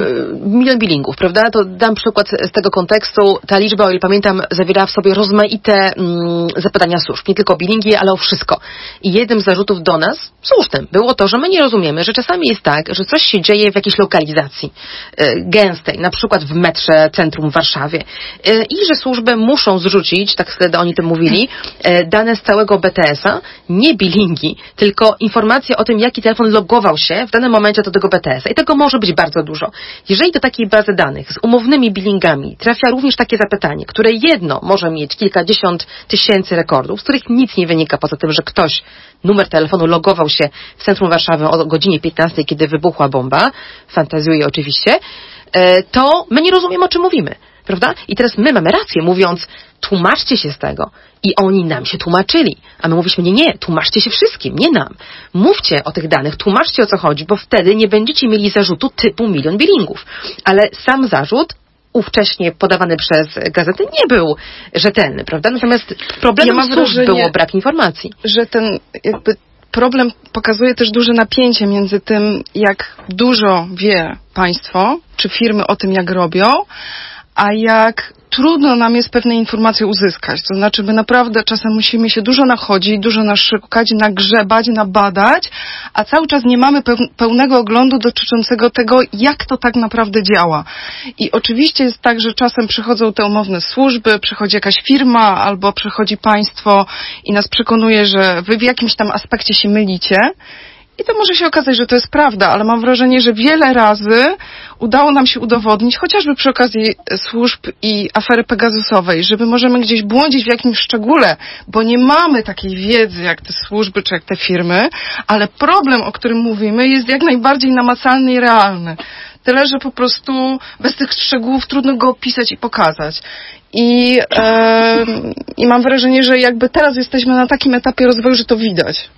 milion billingów, prawda? To dam przykład z tego kontekstu. Ta liczba, o ile pamiętam, zawiera w sobie rozmaite mm, zapytania służb. Nie tylko o billingi, ale o wszystko. I jednym z zarzutów do nas, słusznym, było to, że my nie rozumiemy, że czasami jest tak, że coś się dzieje w jakiejś lokalizacji y, gęstej, na przykład w metrze centrum w Warszawie y, i że służby muszą zrzucić, tak wtedy oni tym mówili, dane z całego BTS-a, nie billingi, tylko informacje o tym, jaki telefon logował się w danym momencie do tego BTS-a. I tego może być bardzo dużo. Jeżeli do takiej bazy danych z umownymi billingami trafia również takie zapytanie, które jedno może mieć kilkadziesiąt tysięcy rekordów, z których nic nie wynika poza tym, że ktoś numer telefonu logował się w centrum Warszawy o godzinie 15, kiedy wybuchła bomba, fantazjuję oczywiście, e, to my nie rozumiemy, o czym mówimy. Prawda? I teraz my mamy rację, mówiąc, tłumaczcie się z tego. I oni nam się tłumaczyli. A my mówiliśmy, nie, nie, tłumaczcie się wszystkim, nie nam. Mówcie o tych danych, tłumaczcie o co chodzi, bo wtedy nie będziecie mieli zarzutu typu milion billingów. Ale sam zarzut ówcześnie podawany przez gazety nie był rzetelny, prawda? Natomiast problemem ja było brak informacji. Że ten jakby problem pokazuje też duże napięcie między tym, jak dużo wie państwo, czy firmy o tym, jak robią, a jak trudno nam jest pewne informacje uzyskać. To znaczy, my naprawdę czasem musimy się dużo nachodzić, dużo naszukać, nagrzebać, nabadać, a cały czas nie mamy pełnego oglądu dotyczącego tego, jak to tak naprawdę działa. I oczywiście jest tak, że czasem przychodzą te umowne służby, przychodzi jakaś firma albo przychodzi państwo i nas przekonuje, że wy w jakimś tam aspekcie się mylicie i to może się okazać, że to jest prawda, ale mam wrażenie, że wiele razy udało nam się udowodnić, chociażby przy okazji służb i afery Pegasusowej, że my możemy gdzieś błądzić w jakimś szczególe, bo nie mamy takiej wiedzy jak te służby czy jak te firmy, ale problem, o którym mówimy, jest jak najbardziej namacalny i realny. Tyle, że po prostu bez tych szczegółów trudno go opisać i pokazać. I, e, I mam wrażenie, że jakby teraz jesteśmy na takim etapie rozwoju, że to widać.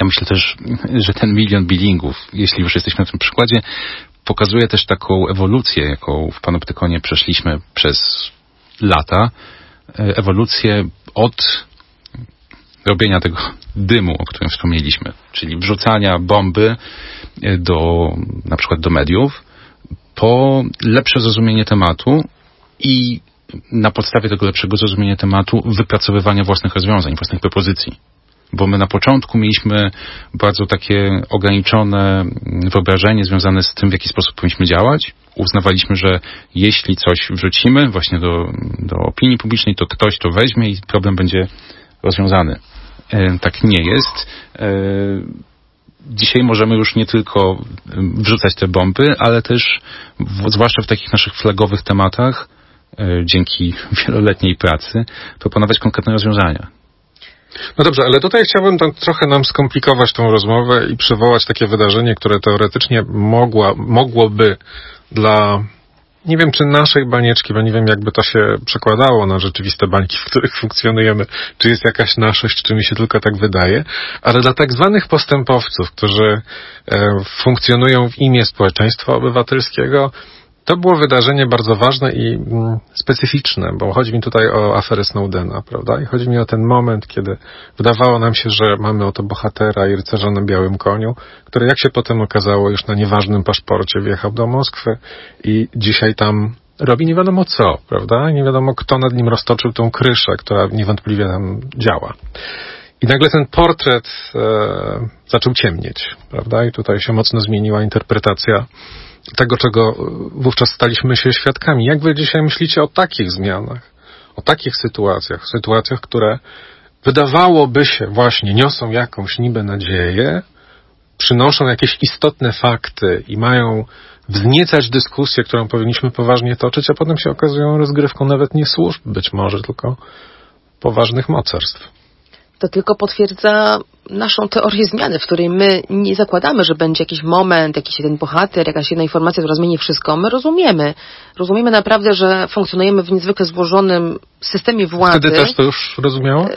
Ja myślę też, że ten milion billingów, jeśli już jesteśmy na tym przykładzie, pokazuje też taką ewolucję, jaką w Panoptykonie przeszliśmy przez lata. E, ewolucję od robienia tego dymu, o którym wspomnieliśmy, czyli wrzucania bomby e, do, na przykład do mediów, po lepsze zrozumienie tematu i na podstawie tego lepszego zrozumienia tematu wypracowywania własnych rozwiązań, własnych propozycji bo my na początku mieliśmy bardzo takie ograniczone wyobrażenie związane z tym, w jaki sposób powinniśmy działać. Uznawaliśmy, że jeśli coś wrzucimy właśnie do, do opinii publicznej, to ktoś to weźmie i problem będzie rozwiązany. E, tak nie jest. E, dzisiaj możemy już nie tylko wrzucać te bomby, ale też, zwłaszcza w takich naszych flagowych tematach, e, dzięki wieloletniej pracy, proponować konkretne rozwiązania. No dobrze, ale tutaj chciałbym tam trochę nam skomplikować tą rozmowę i przywołać takie wydarzenie, które teoretycznie mogła, mogłoby dla nie wiem, czy naszej banieczki, bo nie wiem, jakby to się przekładało na rzeczywiste bańki, w których funkcjonujemy, czy jest jakaś naszość, czy mi się tylko tak wydaje, ale dla tak zwanych postępowców, którzy e, funkcjonują w imię społeczeństwa obywatelskiego, to było wydarzenie bardzo ważne i mm, specyficzne, bo chodzi mi tutaj o aferę Snowdena, prawda? I chodzi mi o ten moment, kiedy wydawało nam się, że mamy oto bohatera i rycerza na białym koniu, który jak się potem okazało już na nieważnym paszporcie wjechał do Moskwy i dzisiaj tam robi nie wiadomo co, prawda? Nie wiadomo kto nad nim roztoczył tą kryszę, która niewątpliwie tam działa. I nagle ten portret e, zaczął ciemnieć, prawda? I tutaj się mocno zmieniła interpretacja tego, czego wówczas staliśmy się świadkami. Jak wy dzisiaj myślicie o takich zmianach, o takich sytuacjach, sytuacjach, które wydawałoby się właśnie niosą jakąś niby nadzieję, przynoszą jakieś istotne fakty i mają wzniecać dyskusję, którą powinniśmy poważnie toczyć, a potem się okazują rozgrywką nawet nie służb być może, tylko poważnych mocarstw. To tylko potwierdza naszą teorię zmiany, w której my nie zakładamy, że będzie jakiś moment, jakiś jeden bohater, jakaś jedna informacja, która zmieni wszystko. My rozumiemy. Rozumiemy naprawdę, że funkcjonujemy w niezwykle złożonym systemie władzy. Wtedy też to już rozumiało?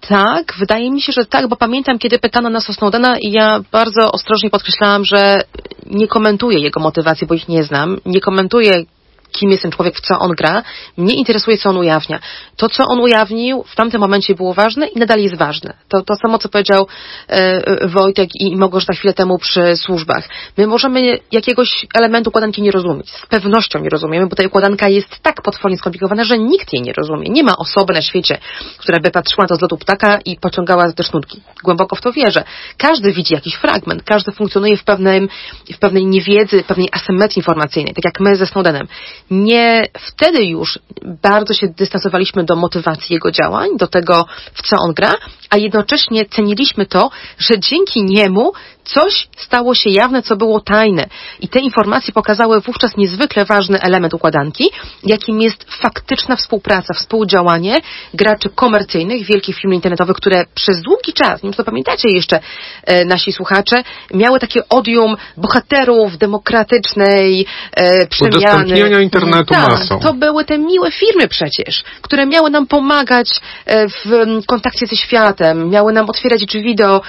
Tak, wydaje mi się, że tak, bo pamiętam, kiedy pytano nas o Snowdena i ja bardzo ostrożnie podkreślałam, że nie komentuję jego motywacji, bo ich nie znam. Nie komentuję kim jest ten człowiek, w co on gra. Mnie interesuje, co on ujawnia. To, co on ujawnił w tamtym momencie było ważne i nadal jest ważne. To, to samo, co powiedział e, Wojtek i Mogorz za chwilę temu przy służbach. My możemy jakiegoś elementu układanki nie rozumieć. Z pewnością nie rozumiemy, bo ta układanka jest tak potwornie skomplikowana, że nikt jej nie rozumie. Nie ma osoby na świecie, która by patrzyła na to z lotu ptaka i pociągała te sznurki. Głęboko w to wierzę. Każdy widzi jakiś fragment, każdy funkcjonuje w, pewnym, w pewnej niewiedzy, pewnej asymetrii informacyjnej, tak jak my ze Snowdenem nie wtedy już bardzo się dystansowaliśmy do motywacji jego działań, do tego, w co on gra, a jednocześnie ceniliśmy to, że dzięki niemu coś stało się jawne, co było tajne. I te informacje pokazały wówczas niezwykle ważny element układanki, jakim jest faktyczna współpraca, współdziałanie graczy komercyjnych, wielkich firm internetowych, które przez długi czas, nie wiem, co pamiętacie jeszcze e, nasi słuchacze, miały takie odium bohaterów demokratycznej e, przemiany. Udostępniania internetu tak, masą. To były te miłe firmy przecież, które miały nam pomagać e, w kontakcie ze światem, miały nam otwierać drzwi do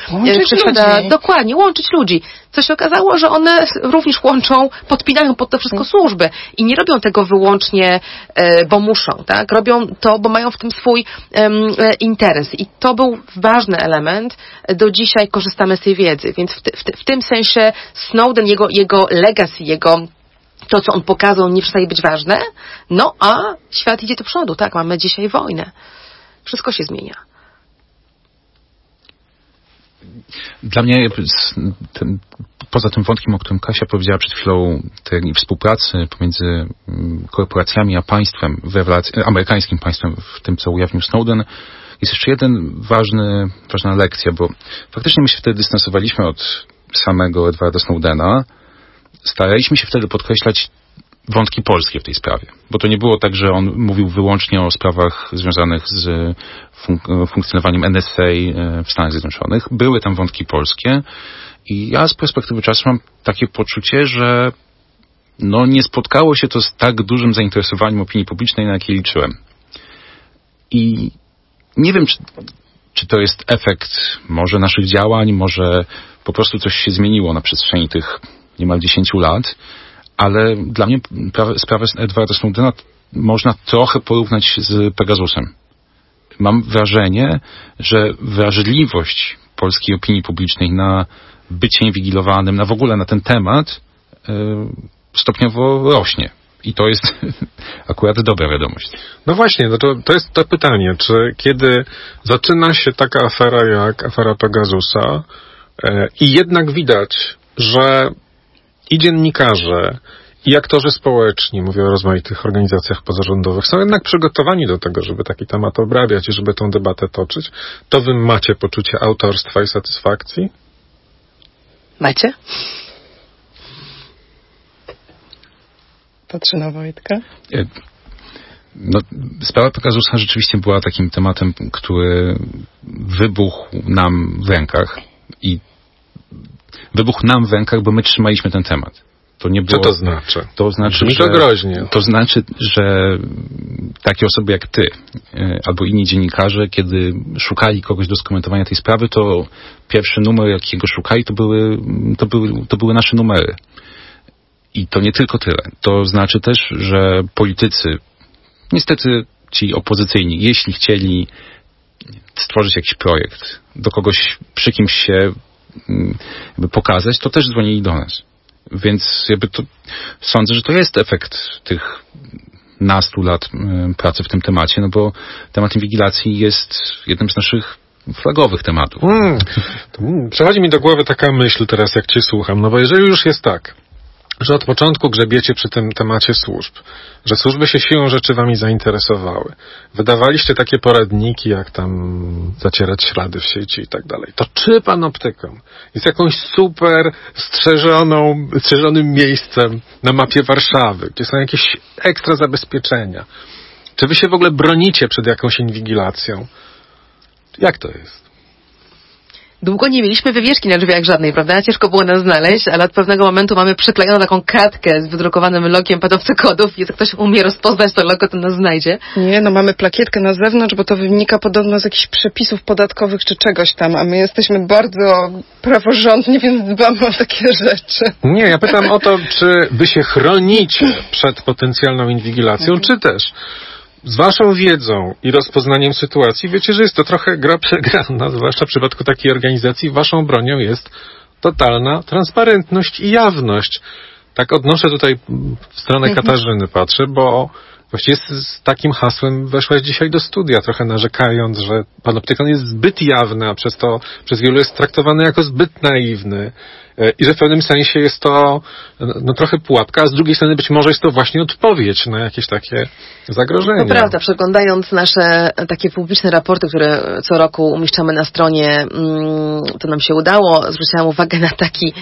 wszechświata. ludzi. Dokładnie, łączyć ludzi. Co się okazało, że one również łączą, podpinają pod to wszystko służby i nie robią tego wyłącznie, e, bo muszą, tak? Robią to, bo mają w tym swój e, interes. I to był ważny element. Do dzisiaj korzystamy z tej wiedzy, więc w, ty, w, ty, w tym sensie Snowden, jego, jego legacy, jego to, co on pokazał, nie przestaje być ważne. No, a świat idzie do przodu, tak? Mamy dzisiaj wojnę. Wszystko się zmienia. Dla mnie ten, poza tym wątkiem, o którym Kasia powiedziała przed chwilą, tej współpracy pomiędzy mm, korporacjami a państwem, w rewelacji, amerykańskim państwem w tym, co ujawnił Snowden, jest jeszcze jeden ważny, ważna lekcja, bo faktycznie my się wtedy dystansowaliśmy od samego Edwarda Snowdena. Staraliśmy się wtedy podkreślać wątki polskie w tej sprawie. Bo to nie było tak, że on mówił wyłącznie o sprawach związanych z fun- funkcjonowaniem NSA e, w Stanach Zjednoczonych. Były tam wątki polskie i ja z perspektywy czasu mam takie poczucie, że no nie spotkało się to z tak dużym zainteresowaniem opinii publicznej, na jakie liczyłem. I nie wiem, czy, czy to jest efekt może naszych działań, może po prostu coś się zmieniło na przestrzeni tych niemal 10 lat, ale dla mnie pra- sprawę Edwarda Snowdena można trochę porównać z Pegasusem. Mam wrażenie, że wrażliwość polskiej opinii publicznej na bycie inwigilowanym, na w ogóle na ten temat e, stopniowo rośnie. I to jest akurat dobra wiadomość. No właśnie, no to, to jest to pytanie, czy kiedy zaczyna się taka afera jak afera Pegasusa e, i jednak widać, że i dziennikarze, i aktorzy społeczni, mówię o rozmaitych organizacjach pozarządowych, są jednak przygotowani do tego, żeby taki temat obrabiać i żeby tę debatę toczyć, to wy macie poczucie autorstwa i satysfakcji? Macie? Patrzę na Wojtka. E, No, sprawa Pegasusa rzeczywiście była takim tematem, który wybuchł nam w rękach i wybuchł nam w rękach, bo my trzymaliśmy ten temat. To nie Co było... to znaczy? To znaczy, Brzmi to że, groźnie. To znaczy, że takie osoby jak ty e, albo inni dziennikarze, kiedy szukali kogoś do skomentowania tej sprawy, to pierwszy numer, jakiego szukali, to były, to były, to były nasze numery. I to nie tylko tyle. To znaczy też, że politycy, niestety ci opozycyjni, jeśli chcieli stworzyć jakiś projekt, do kogoś przy kimś się mm, pokazać, to też dzwonili do nas. Więc jakby to sądzę, że to jest efekt tych nastu lat y, pracy w tym temacie, no bo temat inwigilacji jest jednym z naszych flagowych tematów. Mm, to, mm, Przechodzi mi do głowy taka myśl teraz, jak cię słucham. No bo jeżeli już jest tak, że od początku grzebiecie przy tym temacie służb, że służby się siłą rzeczy wami zainteresowały, wydawaliście takie poradniki, jak tam zacierać ślady w sieci i tak dalej, to czy panoptyką jest jakąś super strzeżoną, strzeżonym miejscem na mapie Warszawy, gdzie są jakieś ekstra zabezpieczenia? Czy wy się w ogóle bronicie przed jakąś inwigilacją? Jak to jest? Długo nie mieliśmy wywieszki na drzwiach żadnej, prawda? Ciężko było nas znaleźć, ale od pewnego momentu mamy przyklejoną taką kartkę z wydrukowanym logiem pedowcy kodów i jak ktoś umie rozpoznać to logo, to nas znajdzie. Nie, no mamy plakietkę na zewnątrz, bo to wynika podobno z jakichś przepisów podatkowych czy czegoś tam, a my jesteśmy bardzo praworządni, więc dbamy o takie rzeczy. Nie, ja pytam o to, czy wy się chronicie przed potencjalną inwigilacją, czy też z waszą wiedzą i rozpoznaniem sytuacji wiecie, że jest to trochę gra przegrana, zwłaszcza w przypadku takiej organizacji. Waszą bronią jest totalna transparentność i jawność. Tak odnoszę tutaj w stronę Mhm. Katarzyny, patrzę, bo właściwie z, z takim hasłem weszłaś dzisiaj do studia, trochę narzekając, że panoptykon jest zbyt jawny, a przez to przez wielu jest traktowany jako zbyt naiwny. E, I że w pewnym sensie jest to no, no, trochę pułapka, a z drugiej strony być może jest to właśnie odpowiedź na jakieś takie zagrożenia. To prawda, przeglądając nasze takie publiczne raporty, które co roku umieszczamy na stronie, mm, to nam się udało. Zwróciłam uwagę na taki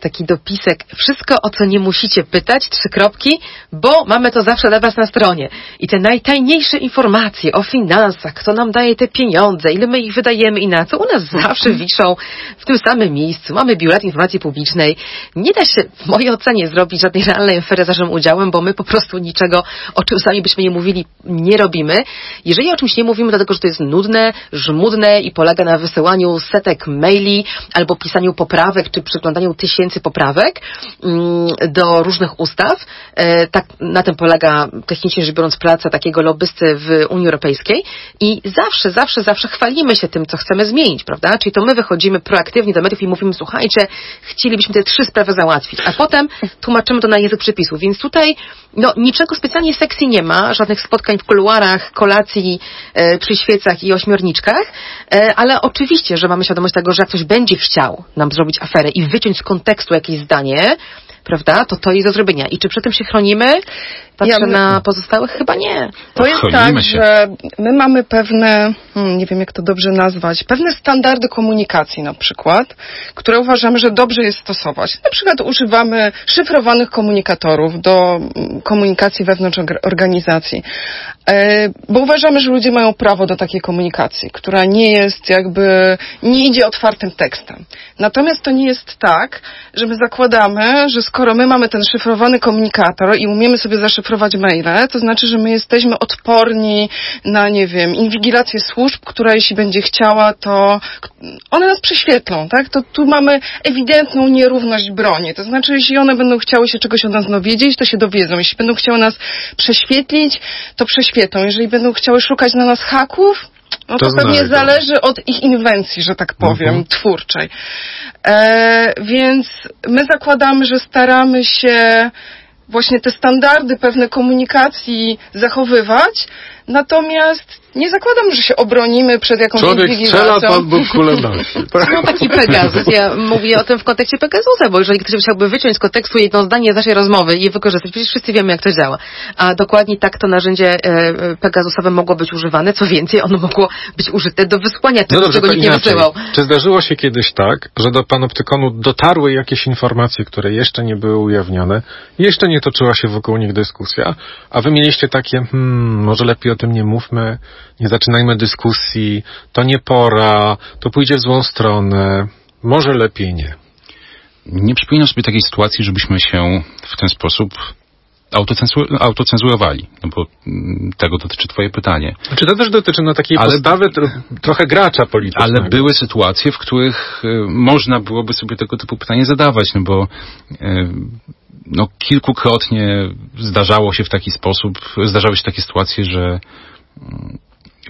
taki dopisek, wszystko o co nie musicie pytać, trzy kropki, bo mamy to zawsze dla Was na stronie. I te najtajniejsze informacje o finansach, kto nam daje te pieniądze, ile my ich wydajemy i na co, u nas zawsze wiszą w tym samym miejscu. Mamy biulet informacji publicznej. Nie da się w mojej ocenie zrobić żadnej realnej afery z naszym udziałem, bo my po prostu niczego, o czym sami byśmy nie mówili, nie robimy. Jeżeli o czymś nie mówimy, dlatego że to jest nudne, żmudne i polega na wysyłaniu setek maili albo pisaniu poprawek, czy przyglądaniu tysięcy poprawek mm, do różnych ustaw. E, tak, na tym polega technicznie rzecz biorąc praca takiego lobbysty w Unii Europejskiej i zawsze, zawsze, zawsze chwalimy się tym, co chcemy zmienić, prawda? Czyli to my wychodzimy proaktywnie do mediów i mówimy, słuchajcie, chcielibyśmy te trzy sprawy załatwić, a potem tłumaczymy to na język przepisów. Więc tutaj no, niczego specjalnie sexy nie ma, żadnych spotkań w kuluarach, kolacji e, przy świecach i ośmiorniczkach, e, ale oczywiście, że mamy świadomość tego, że jak ktoś będzie chciał nam zrobić aferę i wyciąć z kontekstu jakieś zdanie, prawda, to to jest do zrobienia. I czy przy tym się chronimy? Patrzę Ja my- na pozostałych? Chyba nie. To jest tak, się. że my mamy pewne, hmm, nie wiem jak to dobrze nazwać, pewne standardy komunikacji na przykład, które uważamy, że dobrze jest stosować. Na przykład używamy szyfrowanych komunikatorów do mm, komunikacji wewnątrz org- organizacji, e, bo uważamy, że ludzie mają prawo do takiej komunikacji, która nie jest jakby, nie idzie otwartym tekstem. Natomiast to nie jest tak, że my zakładamy, że skoro my mamy ten szyfrowany komunikator i umiemy sobie zaszyfrować maile, to znaczy, że my jesteśmy odporni na, nie wiem, inwigilację służb, która jeśli będzie chciała, to one nas prześwietlą, tak? To tu mamy ewidentną nierówność broni. To znaczy, jeśli one będą chciały się czegoś od nas dowiedzieć, to się dowiedzą. Jeśli będą chciały nas prześwietlić, to prześwietlą. Jeżeli będą chciały szukać na nas haków, no to, To pewnie znajdą. zależy od ich inwencji, że tak powiem, Mhm. twórczej. E, więc my zakładamy, że staramy się właśnie te standardy pewne komunikacji zachowywać, natomiast nie zakładam, że się obronimy przed jakąś Człowiek strzela, inwigilacją. Pan Bóg kulę nosi. No taki Pegasus. Ja mówię o tym w kontekście Pegasusa, bo jeżeli ktoś chciałby wyciąć z kontekstu jedno zdanie z naszej rozmowy i je wykorzystać, przecież wszyscy wiemy, jak to działa. A dokładnie tak to narzędzie e, Pegasusowe mogło być używane. Co więcej, ono mogło być użyte do wysłania tego, No dobrze, czego nikt nie wysyłał. Czy zdarzyło się kiedyś tak, że do panoptykonu dotarły jakieś informacje, które jeszcze nie były ujawnione, jeszcze nie toczyła się wokół nich dyskusja, a wy mieliście takie, hmm, może lepiej o tym nie mówmy, nie zaczynajmy dyskusji, to nie pora, to pójdzie w złą stronę, może lepiej nie. Nie przypominam sobie takiej sytuacji, żebyśmy się w ten sposób autocenzu- autocenzurowali, no bo mm, tego dotyczy twoje pytanie. Czy to też dotyczy na takiej Ale- postawy tro- trochę gracza politycznego? Ale były sytuacje, w których y, można byłoby sobie tego typu pytanie zadawać, no bo y, no, kilkukrotnie zdarzało się w taki sposób, zdarzały się takie sytuacje, że mm,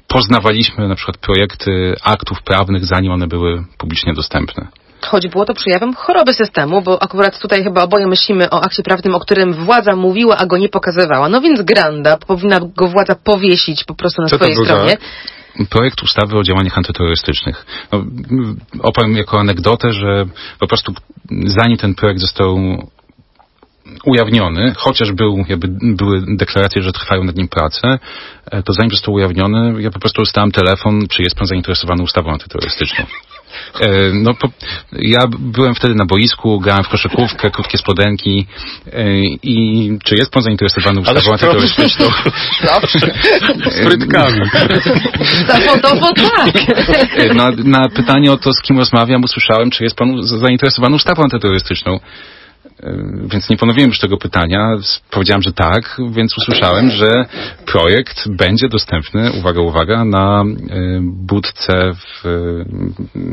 poznawaliśmy na przykład projekty aktów prawnych, zanim one były publicznie dostępne. Choć było to przejawem choroby systemu, bo akurat tutaj chyba oboje myślimy o akcie prawnym, o którym władza mówiła, a go nie pokazywała. No więc granda, powinna go władza powiesić po prostu na Co swojej stronie. projekt ustawy o działaniach antyterrorystycznych. No, opowiem jako anegdotę, że po prostu zanim ten projekt został ujawniony, chociaż był, jakby były deklaracje, że trwają nad nim prace, e, to zanim został ujawniony, ja po prostu dostałem telefon, czy jest pan zainteresowany ustawą antyterrorystyczną. E, no, po, ja byłem wtedy na boisku, grałem w koszykówkę, krótkie spodenki e, i czy jest pan zainteresowany ustawą antyterrorystyczną? Z frytkami. Zawodowo tak. Na, na pytanie o to, z kim rozmawiam, usłyszałem, czy jest pan zainteresowany ustawą antyterrorystyczną. Więc nie ponowiłem już tego pytania. Powiedziałem, że tak, więc usłyszałem, że projekt będzie dostępny, uwaga, uwaga, na budce w,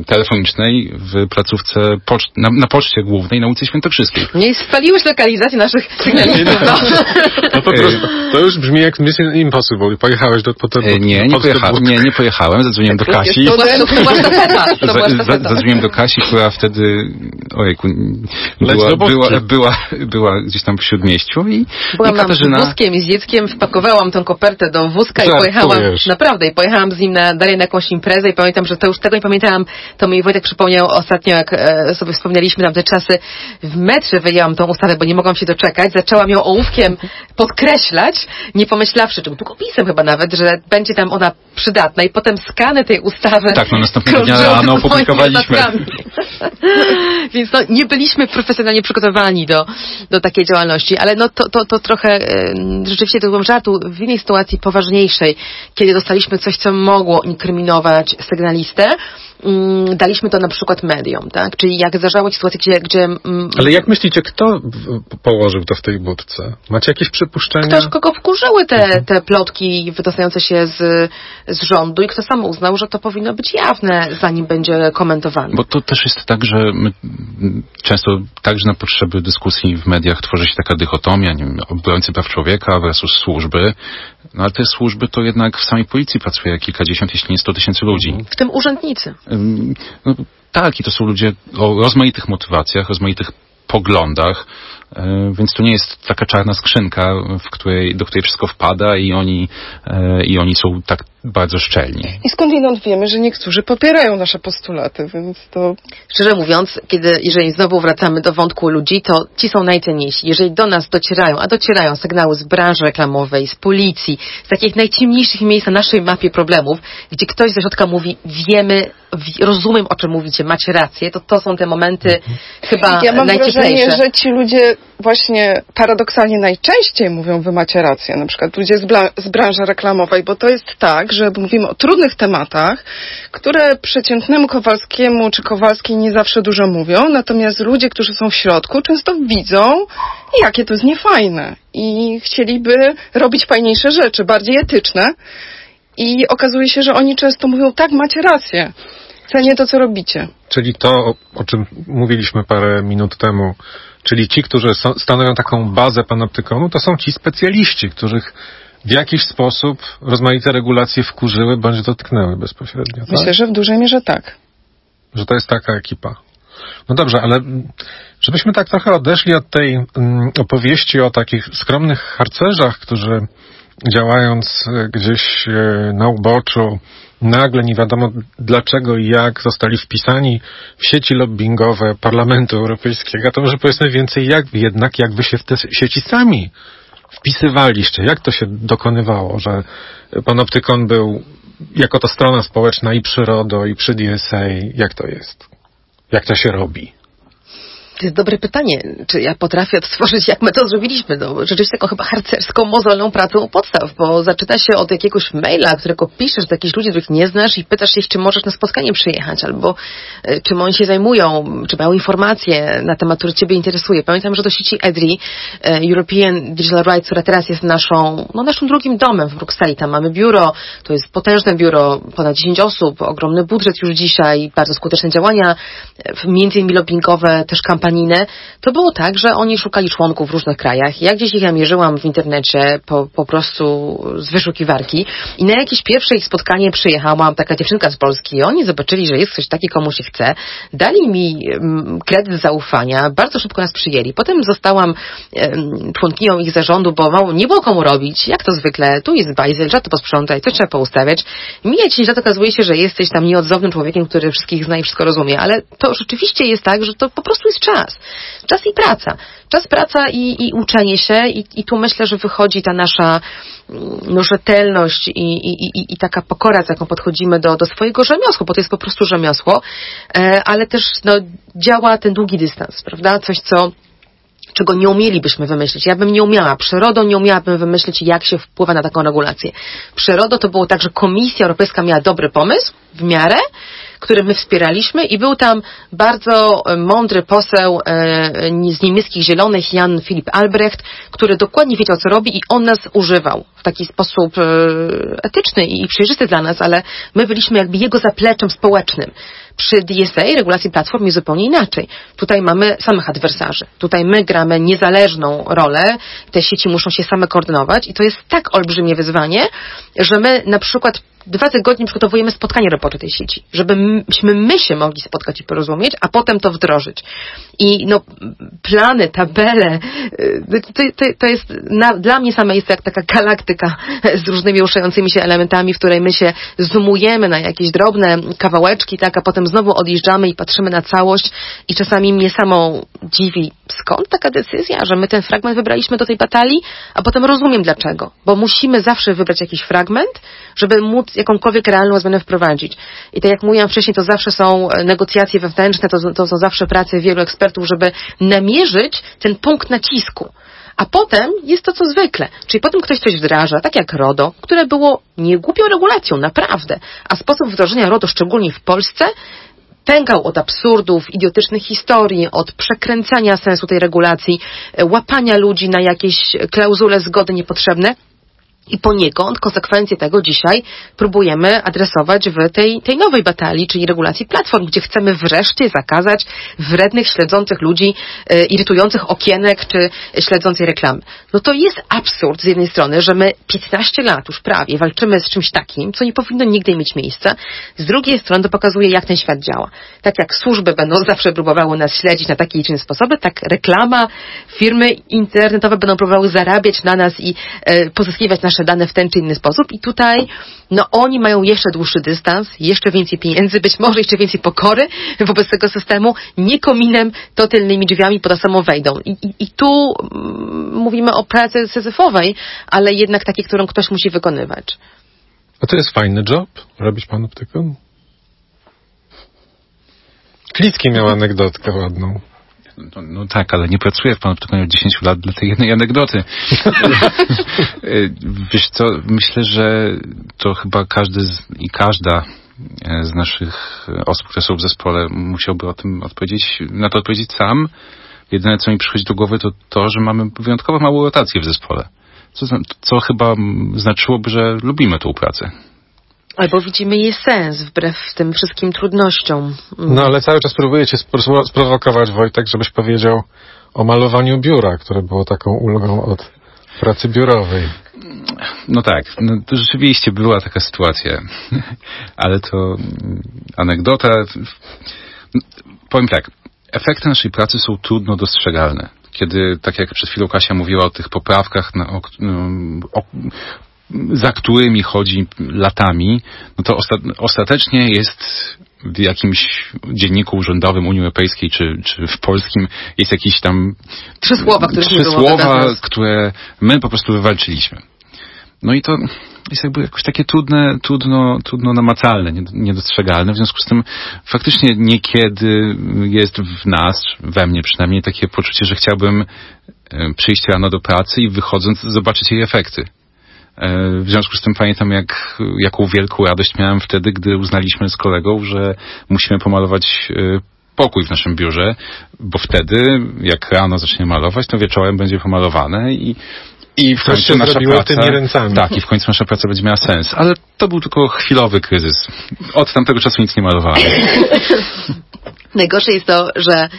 telefonicznej w placówce poczt, na, na poczcie głównej na ulicy Świętokrzyskiej. Nie spaliłeś lokalizacji naszych sygnalistów. No, no po prostu, to już brzmi jak Mission Impossible. Pojechałeś do, po, do, nie, nie, pojecha, nie, nie pojechałem. Zadzwoniłem do Kasi. To była Zadzwoniłem do Kasi, która wtedy, ojejku, była, była, była, była gdzieś tam w śródmieściu i, Byłam i Katarzyna... z wózkiem i z dzieckiem, wpakowałam tą kopertę do wózka i pojechałam, naprawdę, i pojechałam z nim na, dalej na jakąś imprezę i pamiętam, że to już tego nie pamiętałam, to mi Wojtek przypomniał ostatnio, jak e, sobie wspomnieliśmy tamte czasy, w metrze wyjęłam tą ustawę, bo nie mogłam się doczekać, zaczęłam ją ołówkiem podkreślać, nie pomyślawszy, czy długopisem chyba nawet, że będzie tam ona przydatna. I potem skany tej ustawy tak, no następnego dnia rano opublikowaliśmy. Więc no, nie byliśmy profesjonalnie przygotowani do, do takiej działalności, ale no to, to, to trochę rzeczywiście to byłem żartu w innej sytuacji poważniejszej, kiedy dostaliśmy coś, co mogło inkryminować sygnalistę, daliśmy to na przykład mediom, tak? Czyli jak zdarzało się sytuacje, gdzie... gdzie mm, Ale jak myślicie, kto położył to w tej budce? Macie jakieś przypuszczenia? Ktoś, kogo wkurzyły te, mhm. te plotki wydostające się z, z rządu i kto sam uznał, że to powinno być jawne, zanim będzie komentowane. Bo to też jest tak, że my często także na potrzeby dyskusji w mediach tworzy się taka dychotomia, nie wiem, obrońcy praw człowieka versus służby. No ale te służby to jednak w samej policji pracuje kilkadziesiąt, jeśli nie sto tysięcy ludzi. W tym urzędnicy. No, tak, i to są ludzie o rozmaitych motywacjach, rozmaitych poglądach, e, więc to nie jest taka czarna skrzynka, w której, do której wszystko wpada i oni, e, i oni są tak bardzo szczelni. I skądinąd wiemy, że niektórzy popierają nasze postulaty, więc to... Szczerze mówiąc, kiedy, jeżeli znowu wracamy do wątku ludzi, to ci są najcenniejsi. Jeżeli do nas docierają, a docierają sygnały z branży reklamowej, z policji, z takich najciemniejszych miejsc na naszej mapie problemów, gdzie ktoś ze środka mówi, wiemy, rozumiem o czym mówicie, macie rację, to to są te momenty mhm. chyba ja mam wrażenie, że ci ludzie właśnie paradoksalnie najczęściej mówią, wy macie rację, na przykład ludzie z, z branży reklamowej, bo to jest tak, że mówimy o trudnych tematach, które przeciętnemu Kowalskiemu czy Kowalskiej nie zawsze dużo mówią, natomiast ludzie, którzy są w środku, często widzą, jakie to jest niefajne i chcieliby robić fajniejsze rzeczy, bardziej etyczne. I okazuje się, że oni często mówią, tak, macie rację. Cenię to, co robicie. Czyli to, o czym mówiliśmy parę minut temu, czyli ci, którzy stanowią taką bazę panoptykonu, to są ci specjaliści, których w jakiś sposób rozmaite regulacje wkurzyły bądź dotknęły bezpośrednio. Myślę, tak? że w dużej mierze tak. Że to jest taka ekipa. No dobrze, ale żebyśmy tak trochę odeszli od tej mm, opowieści o takich skromnych harcerzach, którzy działając e, gdzieś e, na uboczu, nagle nie wiadomo dlaczego i jak zostali wpisani w sieci lobbyingowe Parlamentu Europejskiego, to może powiedzmy więcej jak jednak jak wy się w te sieci sami wpisywaliście? Jak to się dokonywało, że Panoptykon był jako to strona społeczna i przy RODO, i przy DSA? Jak to jest? Jak to się robi? To jest dobre pytanie, czy ja potrafię odtworzyć, jak my to zrobiliśmy. No, rzeczywiście taką chyba harcerską, mozolną pracą u podstaw, bo zaczyna się od jakiegoś maila, którego piszesz do jakichś ludzi, których nie znasz i pytasz się, czy możesz na spotkanie przyjechać, albo y, czym oni się zajmują, czy mają informacje na temat, który Ciebie interesuje. Pamiętam, że do sieci EDRI, y, European Digital Rights, która teraz jest naszą, no naszym drugim domem w Brukseli. Tam mamy biuro, to jest potężne biuro, ponad 10 osób, ogromny budżet już dzisiaj, bardzo skuteczne działania, między innymi lobbyingowe, też kampanie kampanijne, to było tak, że oni szukali członków w różnych krajach. Ja gdzieś ich ja mierzyłam w internecie po, po prostu z wyszukiwarki i na jakieś pierwsze ich spotkanie przyjechała taka dziewczynka z Polski i oni zobaczyli, że jest ktoś taki, komu się chce. Dali mi mm, kredyt zaufania, bardzo szybko nas przyjęli. Potem zostałam członkinią ich zarządu, bo nie było komu robić, jak to zwykle. Tu jest bajzel, trzeba to posprzątać, co trzeba poustawiać. Mija 10 lat okazuje się, że jesteś tam nieodzownym człowiekiem, który wszystkich zna i wszystko rozumie, ale to rzeczywiście jest tak, że to po prostu jest czas czas. Czas i praca. Czas, praca i, i uczenie się i, i tu myślę, że wychodzi ta nasza no, rzetelność i, i, i, i taka pokora, z jaką podchodzimy do, do swojego rzemiosła, bo to jest po prostu rzemiosło, e, ale też no, działa ten długi dystans, prawda? Coś, co czego nie umielibyśmy wymyślić. Ja bym nie umiała. Przyrodo nie umiałabym wymyślić, jak się wpływa na taką regulację. Przyrodo to było tak, że Komisja Europejska miała dobry pomysł, w miarę, który my wspieraliśmy i był tam bardzo e, mądry poseł e, z niemieckich zielonych, Jan Filip Albrecht, który dokładnie wiedział, co robi i on nas używał w taki sposób e, etyczny i przejrzysty dla nas, ale my byliśmy jakby jego zapleczem społecznym. Przy DSA regulacji platform jest zupełnie inaczej. Tutaj mamy samych adwersarzy. Tutaj my gramy niezależną rolę. Te sieci muszą się same koordynować i to jest tak olbrzymie wyzwanie, że my na przykład dwa tygodnie przygotowujemy spotkanie robocze tej sieci, żebyśmy my się mogli spotkać i porozumieć, a potem to wdrożyć. I no, plany, tabele, y, to, to, to jest, na, dla mnie same jest jak taka galaktyka z różnymi ruszającymi się elementami, w której my się zoomujemy na jakieś drobne kawałeczki, tak, a potem znowu odjeżdżamy i patrzymy na całość i czasami mnie samą dziwi, skąd taka decyzja, że my ten fragment wybraliśmy do tej batalii, a potem rozumiem dlaczego, bo musimy zawsze wybrać jakiś fragment, żeby móc jakąkolwiek realną zmianę wprowadzić. I tak jak mówiłam wcześniej, to zawsze są e, negocjacje wewnętrzne, to, to są zawsze prace wielu ekspertów, żeby namierzyć ten punkt nacisku. A potem jest to co zwykle. Czyli potem ktoś coś wdraża, tak jak RODO, które było niegłupią regulacją, naprawdę. A sposób wdrożenia RODO, szczególnie w Polsce, pękał od absurdów, idiotycznych historii, od przekręcania sensu tej regulacji, e, łapania ludzi na jakieś klauzule zgody niepotrzebne. I poniekąd konsekwencje tego dzisiaj próbujemy adresować w tej, tej nowej batalii, czyli regulacji platform, gdzie chcemy wreszcie zakazać wrednych, śledzących ludzi, e, irytujących okienek czy śledzącej reklamy. No to jest absurd z jednej strony, że my 15 lat już prawie walczymy z czymś takim, co nie powinno nigdy mieć miejsca. Z drugiej strony to pokazuje, jak ten świat działa. Tak jak służby będą zawsze próbowały nas śledzić na takie czy inne sposoby, tak reklama, firmy internetowe będą próbowały zarabiać na nas i e, pozyskiwać nasze nasze dane w ten czy inny sposób i tutaj no oni mają jeszcze dłuższy dystans, jeszcze więcej pieniędzy, być może jeszcze więcej pokory wobec tego systemu, nie kominem, to tylnymi drzwiami pod samą wejdą. I, i, i tu mm, mówimy o pracy syzyfowej, ale jednak takiej, którą ktoś musi wykonywać. A to jest fajny job, robić panoptyką? Klicki miał anegdotkę ładną. No, no, tak, ale nie pracuję w panoptykonie od 10 lat dla tej jednej anegdoty. Wiesz co, myślę, że to chyba każdy z, i każda e, z naszych osób, które są w zespole, musiałby o tym odpowiedzieć, na to odpowiedzieć sam. Jedyne, co mi przychodzi do głowy, to to, że mamy wyjątkowo małą rotację w zespole. Co, co chyba znaczyłoby, że lubimy tą pracę. Albo widzimy jej sens wbrew tym wszystkim trudnościom. No ale cały czas próbuję cię sprowokować, Wojtek, żebyś powiedział o malowaniu biura, które było taką ulgą od pracy biurowej. No tak, no to rzeczywiście była taka sytuacja, ale to mm, anegdota. Powiem tak, efekty naszej pracy są trudno dostrzegalne kiedy, tak jak przed chwilą Kasia mówiła o tych poprawkach, na, o, o, za którymi chodzi latami, no to ostatecznie jest w jakimś dzienniku urzędowym Unii Europejskiej czy, czy w polskim jest jakieś tam trzy słowa, które, trzy słowa, które my po prostu wywalczyliśmy. No i to jest jakby jakoś takie trudne, trudno, trudno namacalne, niedostrzegalne. W związku z tym faktycznie niekiedy jest w nas, we mnie przynajmniej, takie poczucie, że chciałbym e, przyjść rano do pracy i wychodząc zobaczyć jej efekty. E, w związku z tym pamiętam, jak, jaką wielką radość miałem wtedy, gdy uznaliśmy z kolegą, że musimy pomalować e, pokój w naszym biurze, bo wtedy, jak rano zacznie malować, to wieczorem będzie pomalowane i i w końcu nasza praca, tymi ręcami. Tak, i w końcu nasza praca będzie miała sens. Ale to był tylko chwilowy kryzys. Od tamtego czasu nic nie malowałem. Najgorsze jest to, że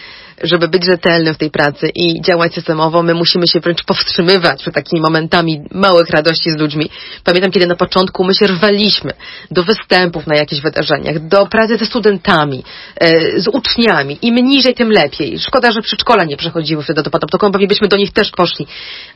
żeby być rzetelnym w tej pracy i działać systemowo, my musimy się wręcz powstrzymywać przed takimi momentami małych radości z ludźmi. Pamiętam, kiedy na początku my się rwaliśmy do występów na jakichś wydarzeniach, do pracy ze studentami, e, z uczniami. Im niżej, tym lepiej. Szkoda, że przedszkola nie przechodziły wtedy do Patoptoką, pewnie byśmy do nich też poszli.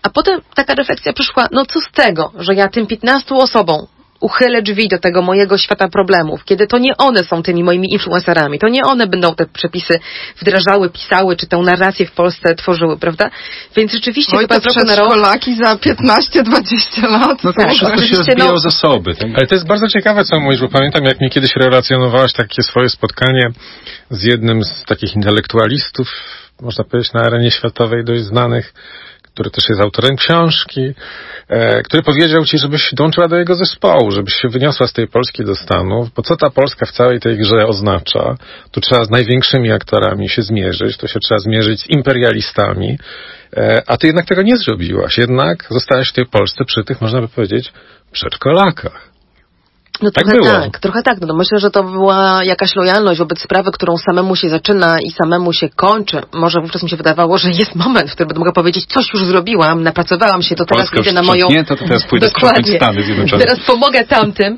A potem taka refleksja przyszła, no co z tego, że ja tym 15 osobom uchylę drzwi do tego mojego świata problemów, kiedy to nie one są tymi moimi influencerami, to nie one będą te przepisy wdrażały, pisały, czy tę narrację w Polsce tworzyły, prawda? Więc rzeczywiście Oj, chyba z roku na rok... przedszkolaki za 15-20 lat. No Tak, to wszystko się no- zasoby. Tak? Ale to jest bardzo ciekawe, co mówisz, bo pamiętam, jak mi kiedyś relacjonowałaś takie swoje spotkanie z jednym z takich intelektualistów, można powiedzieć, na arenie światowej dość znanych, który też jest autorem książki, e, który powiedział ci, żebyś dołączyła do jego zespołu, żebyś się wyniosła z tej Polski do Stanów, bo co ta Polska w całej tej grze oznacza? Tu trzeba z największymi aktorami się zmierzyć, to się trzeba zmierzyć z imperialistami, e, a ty jednak tego nie zrobiłaś. Jednak zostałaś w tej Polsce przy tych, można by powiedzieć, przedszkolakach. No Tak trochę było. tak, trochę tak. No, myślę, że to była jakaś lojalność wobec sprawy, którą samemu się zaczyna i samemu się kończy. Może wówczas mi się wydawało, że jest moment, w którym mogła powiedzieć, coś już zrobiłam, napracowałam się, to teraz Polska idę na moją... sprzątnięta, to teraz pójdę Dokładnie. Stany Zjednoczone. Teraz pomogę tamtym.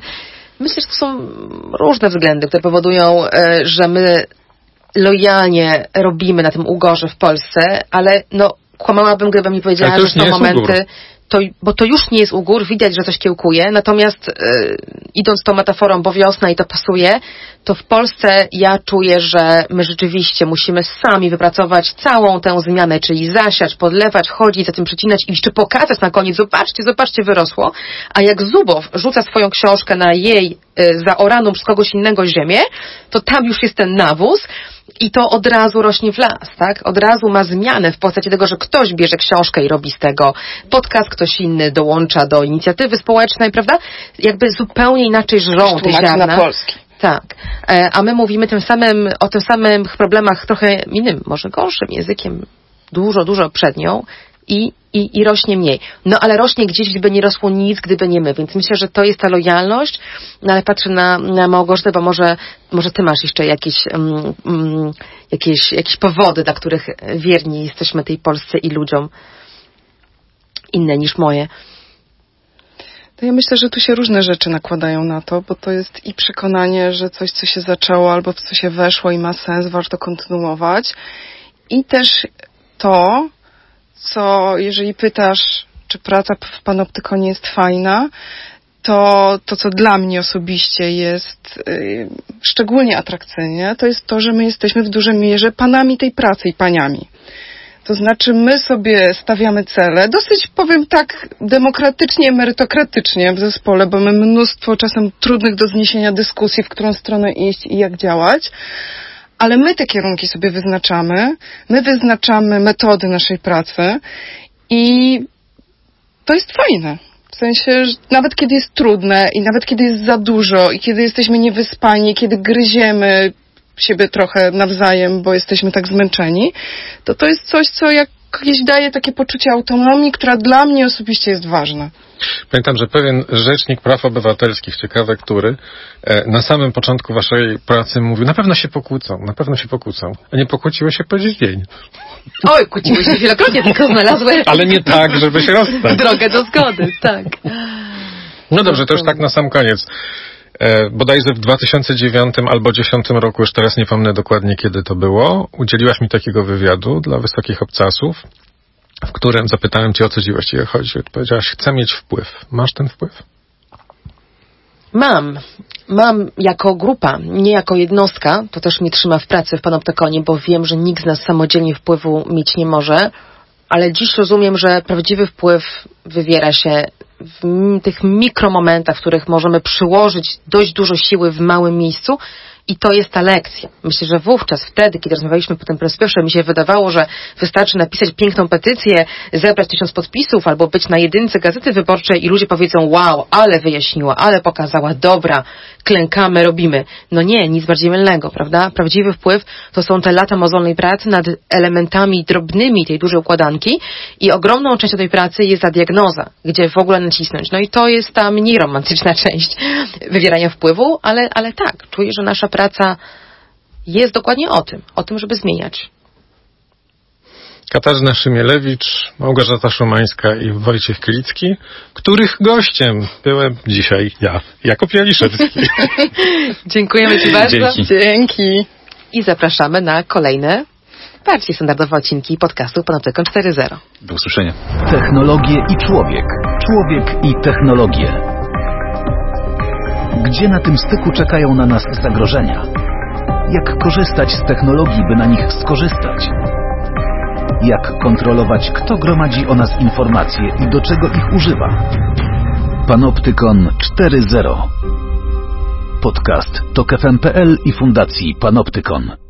Myślę, że to są różne względy, które powodują, e, że my lojalnie robimy na tym ugorze w Polsce, ale no kłamałabym, gdybym nie powiedziała, że są nie momenty, ugór. To, bo to już nie jest ugór, widać, że coś kiełkuje, natomiast e, idąc tą metaforą, bo wiosna i to pasuje, to w Polsce ja czuję, że my rzeczywiście musimy sami wypracować całą tę zmianę, czyli zasiać, podlewać, chodzić, za tym przecinać i jeszcze pokazać na koniec, zobaczcie, zobaczcie, wyrosło, a jak Zubow rzuca swoją książkę na jej e, zaoraną przez kogoś innego ziemię, to tam już jest ten nawóz, i to od razu rośnie w las, tak? Od razu ma zmianę w postaci tego, że ktoś bierze książkę i robi z tego podcast, ktoś inny dołącza do inicjatywy społecznej, prawda? Jakby zupełnie inaczej żrą te ziarna. na polski. Tak. E, A my mówimy tym samym, o tym samych problemach trochę innym, może gorszym językiem, dużo, dużo przed nią i, i, i rośnie mniej. No ale rośnie gdzieś, gdyby nie rosło nic, gdyby nie my. Więc myślę, że to jest ta lojalność, no ale patrzę na, na Małgorzatę, bo może, może ty masz jeszcze jakieś, mm, mm, jakieś, jakieś powody, dla których wierni jesteśmy tej Polsce i ludziom inne niż moje. To ja myślę, że tu się różne rzeczy nakładają na to, bo to jest i przekonanie, że coś, co się zaczęło albo w co się weszło i ma sens, warto kontynuować. I też to, co jeżeli pytasz, czy praca w panoptykonie jest fajna, to, to co dla mnie osobiście jest y, szczególnie atrakcyjne, to jest to, że my jesteśmy w dużej mierze panami tej pracy i paniami. To znaczy, my sobie stawiamy cele, dosyć powiem tak demokratycznie, merytokratycznie w zespole, bo mamy mnóstwo czasem trudnych do zniesienia dyskusji, w którą stronę iść i jak działać. Ale my te kierunki sobie wyznaczamy, my wyznaczamy metody naszej pracy i to jest fajne. W sensie, że nawet kiedy jest trudne i nawet kiedy jest za dużo i kiedy jesteśmy niewyspani, kiedy gryziemy siebie trochę nawzajem, bo jesteśmy tak zmęczeni, to to jest coś, co jakieś daje takie poczucie autonomii, która dla mnie osobiście jest ważna. Pamiętam, że pewien rzecznik praw obywatelskich, ciekawe który, e, na samym początku waszej pracy mówił, na pewno się pokłócą, na pewno się pokłócą. A nie pokłóciły się po dziś dzień. Oj, kłóciły się wielokrotnie, tylko znalazły Ale nie tak, żeby się rozstać. drogę do zgody, tak. No dobrze, to już tak na sam koniec. E, bodajże w 2009 albo 2010 roku, już teraz nie pomnę dokładnie kiedy to było, udzieliłaś mi takiego wywiadu dla wysokich obcasów, w którym zapytałem cię o co ci właściwie chodzi. Powiedziałaś, chcę mieć wpływ. Masz ten wpływ? Mam. Mam jako grupa, nie jako jednostka. To też mnie trzyma w pracy w Panoptykonie, bo wiem, że nikt z nas samodzielnie wpływu mieć nie może. Ale dziś rozumiem, że prawdziwy wpływ wywiera się w tych mikromomentach, w których możemy przyłożyć dość dużo siły w małym miejscu. I to jest ta lekcja. Myślę, że wówczas, wtedy, kiedy rozmawialiśmy po raz pierwszy, mi się wydawało, że wystarczy napisać piękną petycję, zebrać tysiąc podpisów albo być na jedynce gazety wyborczej i ludzie powiedzą, wow, ale wyjaśniła, ale pokazała, dobra, klękamy, robimy. No nie, nic bardziej mylnego, prawda? Prawdziwy wpływ to są te lata mozolnej pracy nad elementami drobnymi tej dużej układanki i ogromną częścią tej pracy jest ta diagnoza, gdzie w ogóle nacisnąć. No i to jest ta mniej romantyczna część wywierania wpływu, ale, ale tak, czuję, że nasza praca jest dokładnie o tym, o tym, żeby zmieniać. Katarzyna Szymielewicz, Małgorzata Szumańska i Wojciech Klicki, których gościem byłem dzisiaj ja, Jakub Jaliszewski. Dziękujemy Ci bardzo Dzięki. Dzięki. i zapraszamy na kolejne bardziej standardowe odcinki podcastu Panoptykon 4.0. Do usłyszenia. Technologie i człowiek. Człowiek i technologie. Gdzie na tym styku czekają na nas zagrożenia? Jak korzystać z technologii, by na nich skorzystać? Jak kontrolować, kto gromadzi o nas informacje i do czego ich używa? Panoptykon 4.0 Podcast TokFM.pl i Fundacji Panoptykon.